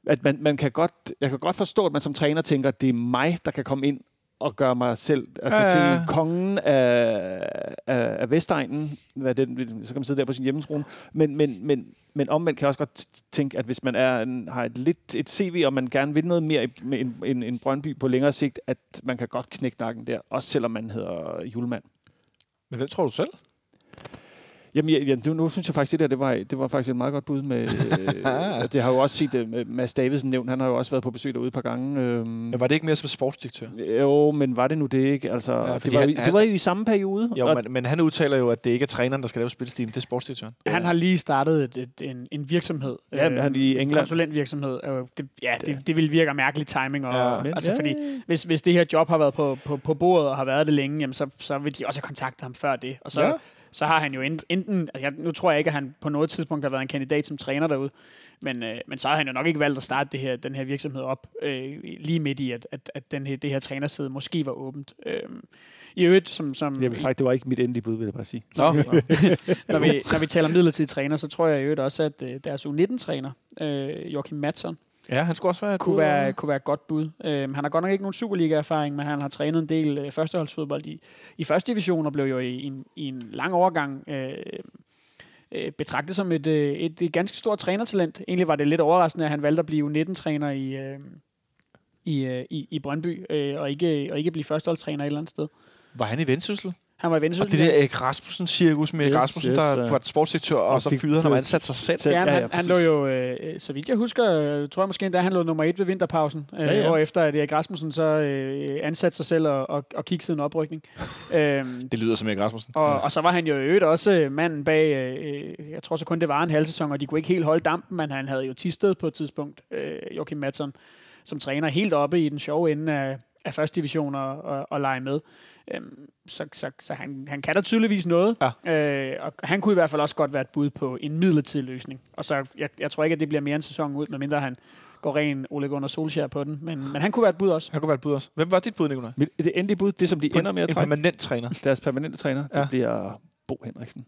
at man, man kan godt, jeg kan godt forstå, at man som træner tænker, at det er mig, der kan komme ind og gøre mig selv altså Ja, til kongen af, af, af Vestegnen. Hvad den, så kan man sidde der på sin hjemmetrone. Men, men, men, men omvendt kan jeg også godt tænke, at hvis man er en, har et, lidt, et CV, og man gerne vil noget mere i- med en, en, en Brøndby på længere sigt, at man kan godt knække nakken der, også selvom man hedder Julemand. Men hvem tror du selv? Jamen, ja, ja, nu, nu synes jeg faktisk, det der, det var, det var faktisk et meget godt bud med... øh, det har jo også set, uh, Mads Davidsen nævnt, han har jo også været på besøg derude et par gange. Øhm, Men var det ikke mere som sportsdirektør? jo, men var det nu det ikke? Altså, Ja, det, var, han- det var jo i samme periode. Jo, og- men, men han udtaler jo, at det ikke er træneren, der skal lave spilstilen, det er sportsdirektøren. Han har lige startet et, et, en, en virksomhed. Ja, men han i en England. konsulentvirksomhed. Og det, ja, det, det vil virke mærkelig timing. Og, Ja, ja, men- altså, ja. fordi hvis, hvis det her job har været på, på, på bordet og har været det længe, jamen, så, så vil de også have kontaktet ham før det. Og så, Ja. Ja. så har han jo ent- enten... Altså, jeg, nu tror jeg ikke, at han på noget tidspunkt har været en kandidat som træner derude, men, øh, men så har han jo nok ikke valgt at starte det her, den her virksomhed op øh, lige midt i, at, at, at den her, det her trænerside måske var åbent. Øh, I øvrigt, som, som Jamen, faktisk, det var ikke mit endelige bud, vil jeg bare sige. Nå, når, vi, når vi taler midlertidig træner, så tror jeg i øvrigt også, at øh, deres U19-træner, øh, Joachim Madsen, ja, han skulle også være et kunne bud. være, kunne være et godt bud. Øh, han har godt nok ikke nogen Superliga-erfaring, men han har trænet en del øh, førsteholdsfodbold i, i første division, og blev jo i, i, en, i en lang overgang øh, øh, betragtet som et, øh, et, et ganske stort trænertalent. Egentlig var det lidt overraskende, at han valgte at blive U19-træner i, øh, i, øh, i, i Brøndby, øh, og, ikke, og ikke blive førsteholdstræner et eller andet sted. Var han i Vendsyssel? Han var i Og Vendsyssel. det der Erik Rasmussen-cirkus med Erik Yes, Rasmussen, yes, der ja. var sportsdirektør, og, Og så fyrede han og ansat sig selv. Selv- Ja, Ja, han, ja, han lå jo, øh, så vidt jeg husker, øh, tror jeg måske endda, han lå nummer et ved vinterpausen, øh, Ja, ja. og efter at Erik Rasmussen så øh, ansatte sig selv og, og, og kiggede en oprykning. øhm, Det lyder som Erik Rasmussen. og, og så var han jo i øvrigt også øh, manden bag, øh, jeg tror så kun det var en halv sæson, og de kunne ikke helt holde dampen, men han havde jo tistet på et tidspunkt, øh, Joachim Madsen, som træner helt oppe i den sjove ende af, af første division og, og, og lege med. Øhm, så så, så han, han kan da tydeligvis noget. Ja. Øh, og han kunne i hvert fald også godt være et bud på en midlertidig løsning. Og så, jeg, jeg tror ikke, at det bliver mere en sæson ud, medmindre han går ren Ole Gunnar Solskjaer på den. Men, men han kunne være et bud også. Han kunne være et bud også. Hvem var dit bud, Nikolaj? Mit- Det endelige bud, det som de ender med at en trække, permanent træner. deres permanente træner, Ja. det bliver Bo Henriksen.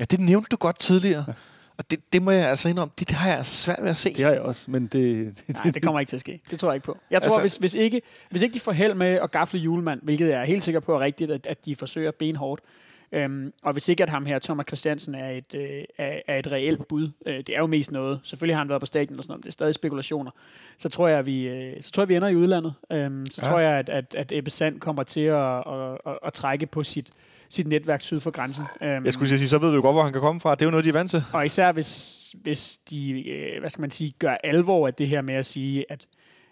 Ja, det nævnte du godt tidligere. Og det, det må jeg altså indrømme, det, det har jeg altså svært ved at se. Det har jeg også, men det... det Nej, det kommer ikke til at ske. Det tror jeg ikke på. Jeg tror, Altså- hvis, hvis, ikke, hvis ikke de får held med at gafle julemand, hvilket jeg er helt sikker på er rigtigt, at, at de forsøger benhårdt, øhm, og hvis ikke at ham her, Thomas Christiansen, er et, øh, er, er et reelt bud, øh, det er jo mest noget, selvfølgelig har han været på stadion og sådan noget, men det er stadig spekulationer, så tror jeg, at vi, øh, så tror jeg, vi ender i udlandet. Øhm, så Ja. ja. tror jeg, at, at, at Ebbe Sand kommer til at, at, at, at trække på sit, sit netværk syd for grænsen. Øhm, Jeg skulle sige, så ved vi jo godt, hvor han kan komme fra. Det er jo noget, de er vant til. og især hvis, hvis de, øh, hvad skal man sige, gør alvor af det her med at sige, at,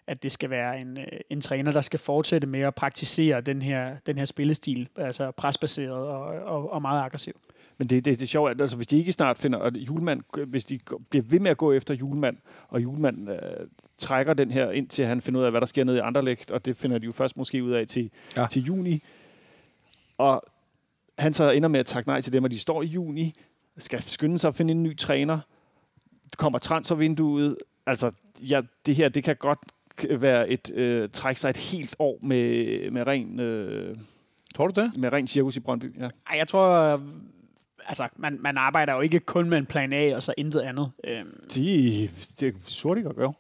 at det skal være en, øh, en træner, der skal fortsætte med at praktisere den her, den her spillestil, altså presbaseret og, og, og meget aggressiv. Men det, det, det er sjovt, at altså, hvis de ikke snart finder, og julemand, hvis de bliver ved med at gå efter julemand, og julemand øh, trækker den her ind til han finder ud af, hvad der sker nede i Anderlecht, og det finder de jo først måske ud af til, ja. til juni. Og han så ender med at takke nej til dem, og de står i juni, skal skynde sig at finde en ny træner, kommer transfervinduet, altså ja, det her, det kan godt være et, øh, trække sig et helt år med, med ren, øh, Tror du det? med ren cirkus i Brøndby. Ja. Ej, jeg tror, øh, altså, man, man arbejder jo ikke kun med en plan A, og så intet andet. Øhm, De, det er surt ikke at gøre.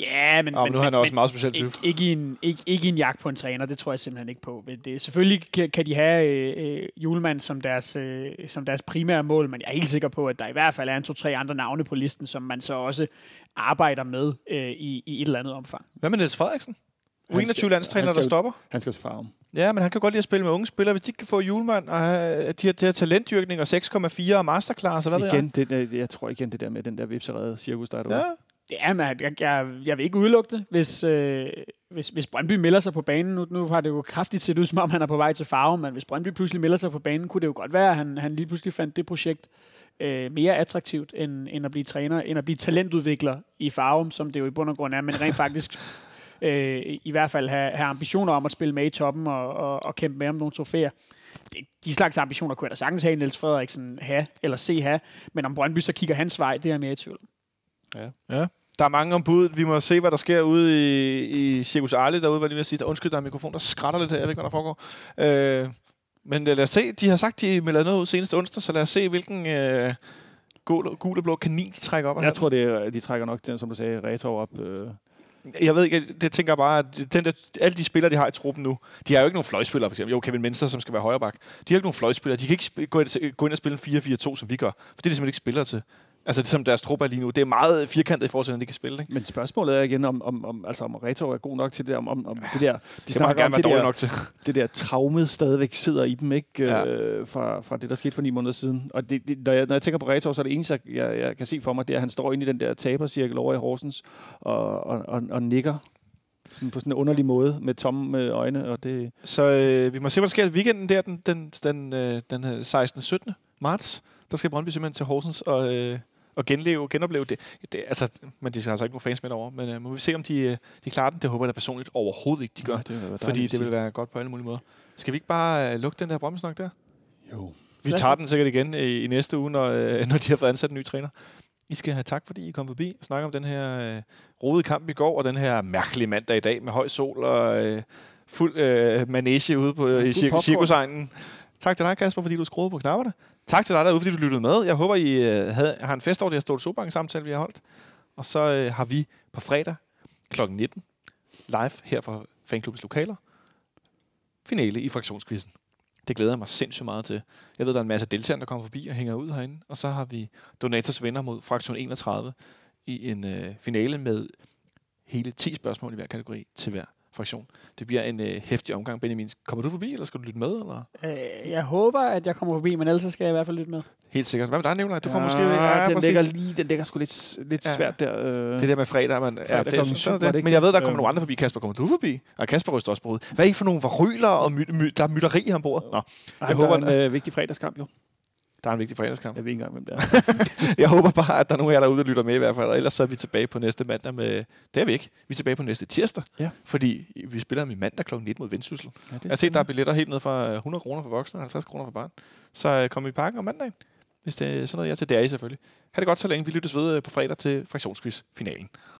Ja, men, Ja, men nu er han også en meget speciel type. ikke, ikke, i en, ikke, ikke i en jagt på en træner, det tror jeg simpelthen ikke på. Men Det, selvfølgelig kan, kan de have øh, øh, julemand som deres, øh, som deres primære mål, men jeg er helt sikker på, at der i hvert fald er en to-tre andre navne på listen, som man så også arbejder med øh, i, i et eller andet omfang. Hvad med Niels Frederiksen? Han skal- U21-landstræner, han der stopper. Han skal til farven. Ja, men han kan godt lide at spille med unge spillere. Hvis de ikke kan få julemand og have de her, de her talentdyrkning og 6,4 og masterclass, og hvad ved Igen, det, det, jeg tror igen det der med den der vipserede cirkus, der er jeg? derude. Ja, Ja, men jeg, jeg, jeg vil ikke udelukke det, hvis, øh, hvis, hvis Brøndby melder sig på banen. Nu, nu har det jo kraftigt set ud, som om han er på vej til farve, men hvis Brøndby pludselig melder sig på banen, kunne det jo godt være, at han, han lige pludselig fandt det projekt øh, mere attraktivt, end, end at blive træner, end at blive talentudvikler i farve, som det jo i bund og grund er, men rent faktisk øh, i hvert fald have, have ambitioner om at spille med i toppen og, og, og kæmpe med om nogle trofæer. Det, de slags ambitioner kunne jeg da sagtens have, Niels Frederiksen have, eller se have, men om Brøndby så kigger hans vej, det er jeg mere i tvivl. om. Der er mange ombud. Vi må se, hvad der sker ude i, i Circus Arle derude, hvad lige vil sige. Der, undskyld, der er en mikrofon, der skrætter lidt her. Jeg ved ikke, hvad der foregår. Øh, men øh, lad os se. De har sagt, de melder noget ud seneste onsdag, så lad os se, hvilken øh, gul, gul og blå kanin de trækker op. Jeg tror, det er, de trækker nok, den, som du sagde, Retor op. Øh. Jeg ved ikke, det tænker jeg bare, at den der, alle de spillere, de har i truppen nu, de har jo ikke nogen fløjspillere, for eksempel. Jo, Kevin Menser, som skal være højreback. De har ikke nogen fløjspillere. De kan ikke gå, ind, gå ind og spille en 4-4-2, som vi gør. For det er de simpelthen ikke spillere til. Altså, det som deres truppe er lige nu. Det er meget firkantet i forhold til, hvordan de kan spille. Ikke? Men spørgsmålet er igen, om, om, om, altså, om Retor er god nok til det, om, om, om det der, de Det snakker gerne om være det der, nok til. det der traumet stadigvæk sidder i dem, ikke? Ja. Øh, fra, fra det, der skete for ni måneder siden. Og det, det, når, jeg, når jeg tænker på Retor, så er det eneste, jeg, jeg, jeg kan se for mig, det er, at han står inde i den der tabercirkel over i Horsens og, og, og, og nikker sådan på sådan en underlig måde med tomme øh, øjne, og det, Så øh, vi må se, hvad der sker i weekenden der, den, den, den, øh, den øh, 16. 17. marts. Der skal Brøndby simpelthen til Horsens og, øh, og genleve, genopleve det. det. Altså, men de skal altså ikke nogen fans med over. Men øh, må vi se, om de, øh, de klarer den. Det håber jeg da personligt overhovedet ikke, de gør. Ja, det vil være fordi det vil være godt på alle mulige måder. Skal vi ikke bare øh, lukke den der Brøndby-snak der? Jo. Vi tager den sikkert igen i, i næste uge, når, øh, når de har fået ansat en ny træner. I skal have tak, fordi I kom forbi og snakke om den her øh, rodede kamp i går, og den her mærkelige mandag i dag med høj sol og øh, fuld øh, manege ude på, øh, i cir- cirkusegnen. Tak til dig, Kasper, fordi du skruede på knapperne. Tak til dig derude, fordi du lyttede med. Jeg håber, I øh, havde, har en fest over det her Ståle Sobank samtale, vi har holdt. Og så øh, har vi på fredag kl. 19 live her fra Fanklubbens lokaler finale i fraktionskvisten. Det glæder jeg mig sindssygt meget til. Jeg ved, der er en masse deltagere, der kommer forbi og hænger ud herinde. Og så har vi Donators venner mod fraktion 31 i en øh, finale med hele 10 spørgsmål i hver kategori til hver fraktion. Det bliver en øh, hæftig omgang, Benjamin. Kommer du forbi, eller skal du lytte med? Eller? Øh, jeg håber, at jeg kommer forbi, men ellers så skal jeg i hvert fald lytte med. Helt sikkert. Hvad med dig, Nicolaj? Du kommer ja, måske... Ja, den, præcis. ligger lige, den ligger sgu lidt, lidt Ja. svært der. Øh. Det der med fredag, man, ja, Fredag det, syv, så er var det. det Men jeg ved, der det? kommer nogle andre forbi. Kasper, kommer du forbi? Og Kasper ryster også på. Hvad er I for nogle varyler og my, my, der er mytteri her ombord? Nå, Ej, jeg der håber, er en øh, vigtig fredagskamp jo. Der er en vigtig fredagskamp. Jeg ved ikke engang, hvem det er. Jeg håber bare, at der er nogen af jer derude, der lytter med i hvert fald. Og ellers så er vi tilbage på næste mandag med... Det er vi ikke. Vi er tilbage på næste tirsdag. Ja. Fordi vi spiller med mandag kl. 19 mod Vendsyssel. Ja, Jeg har set, der er billetter helt ned fra øh, 100 kroner for voksne og 50 kroner for børn. Så øh, kom i parken om mandagen, hvis det er sådan noget, jeg er til. Det er I selvfølgelig. Ha' det godt så længe. Vi lyttes ved øh, på fredag til fraktionsquiz-finalen.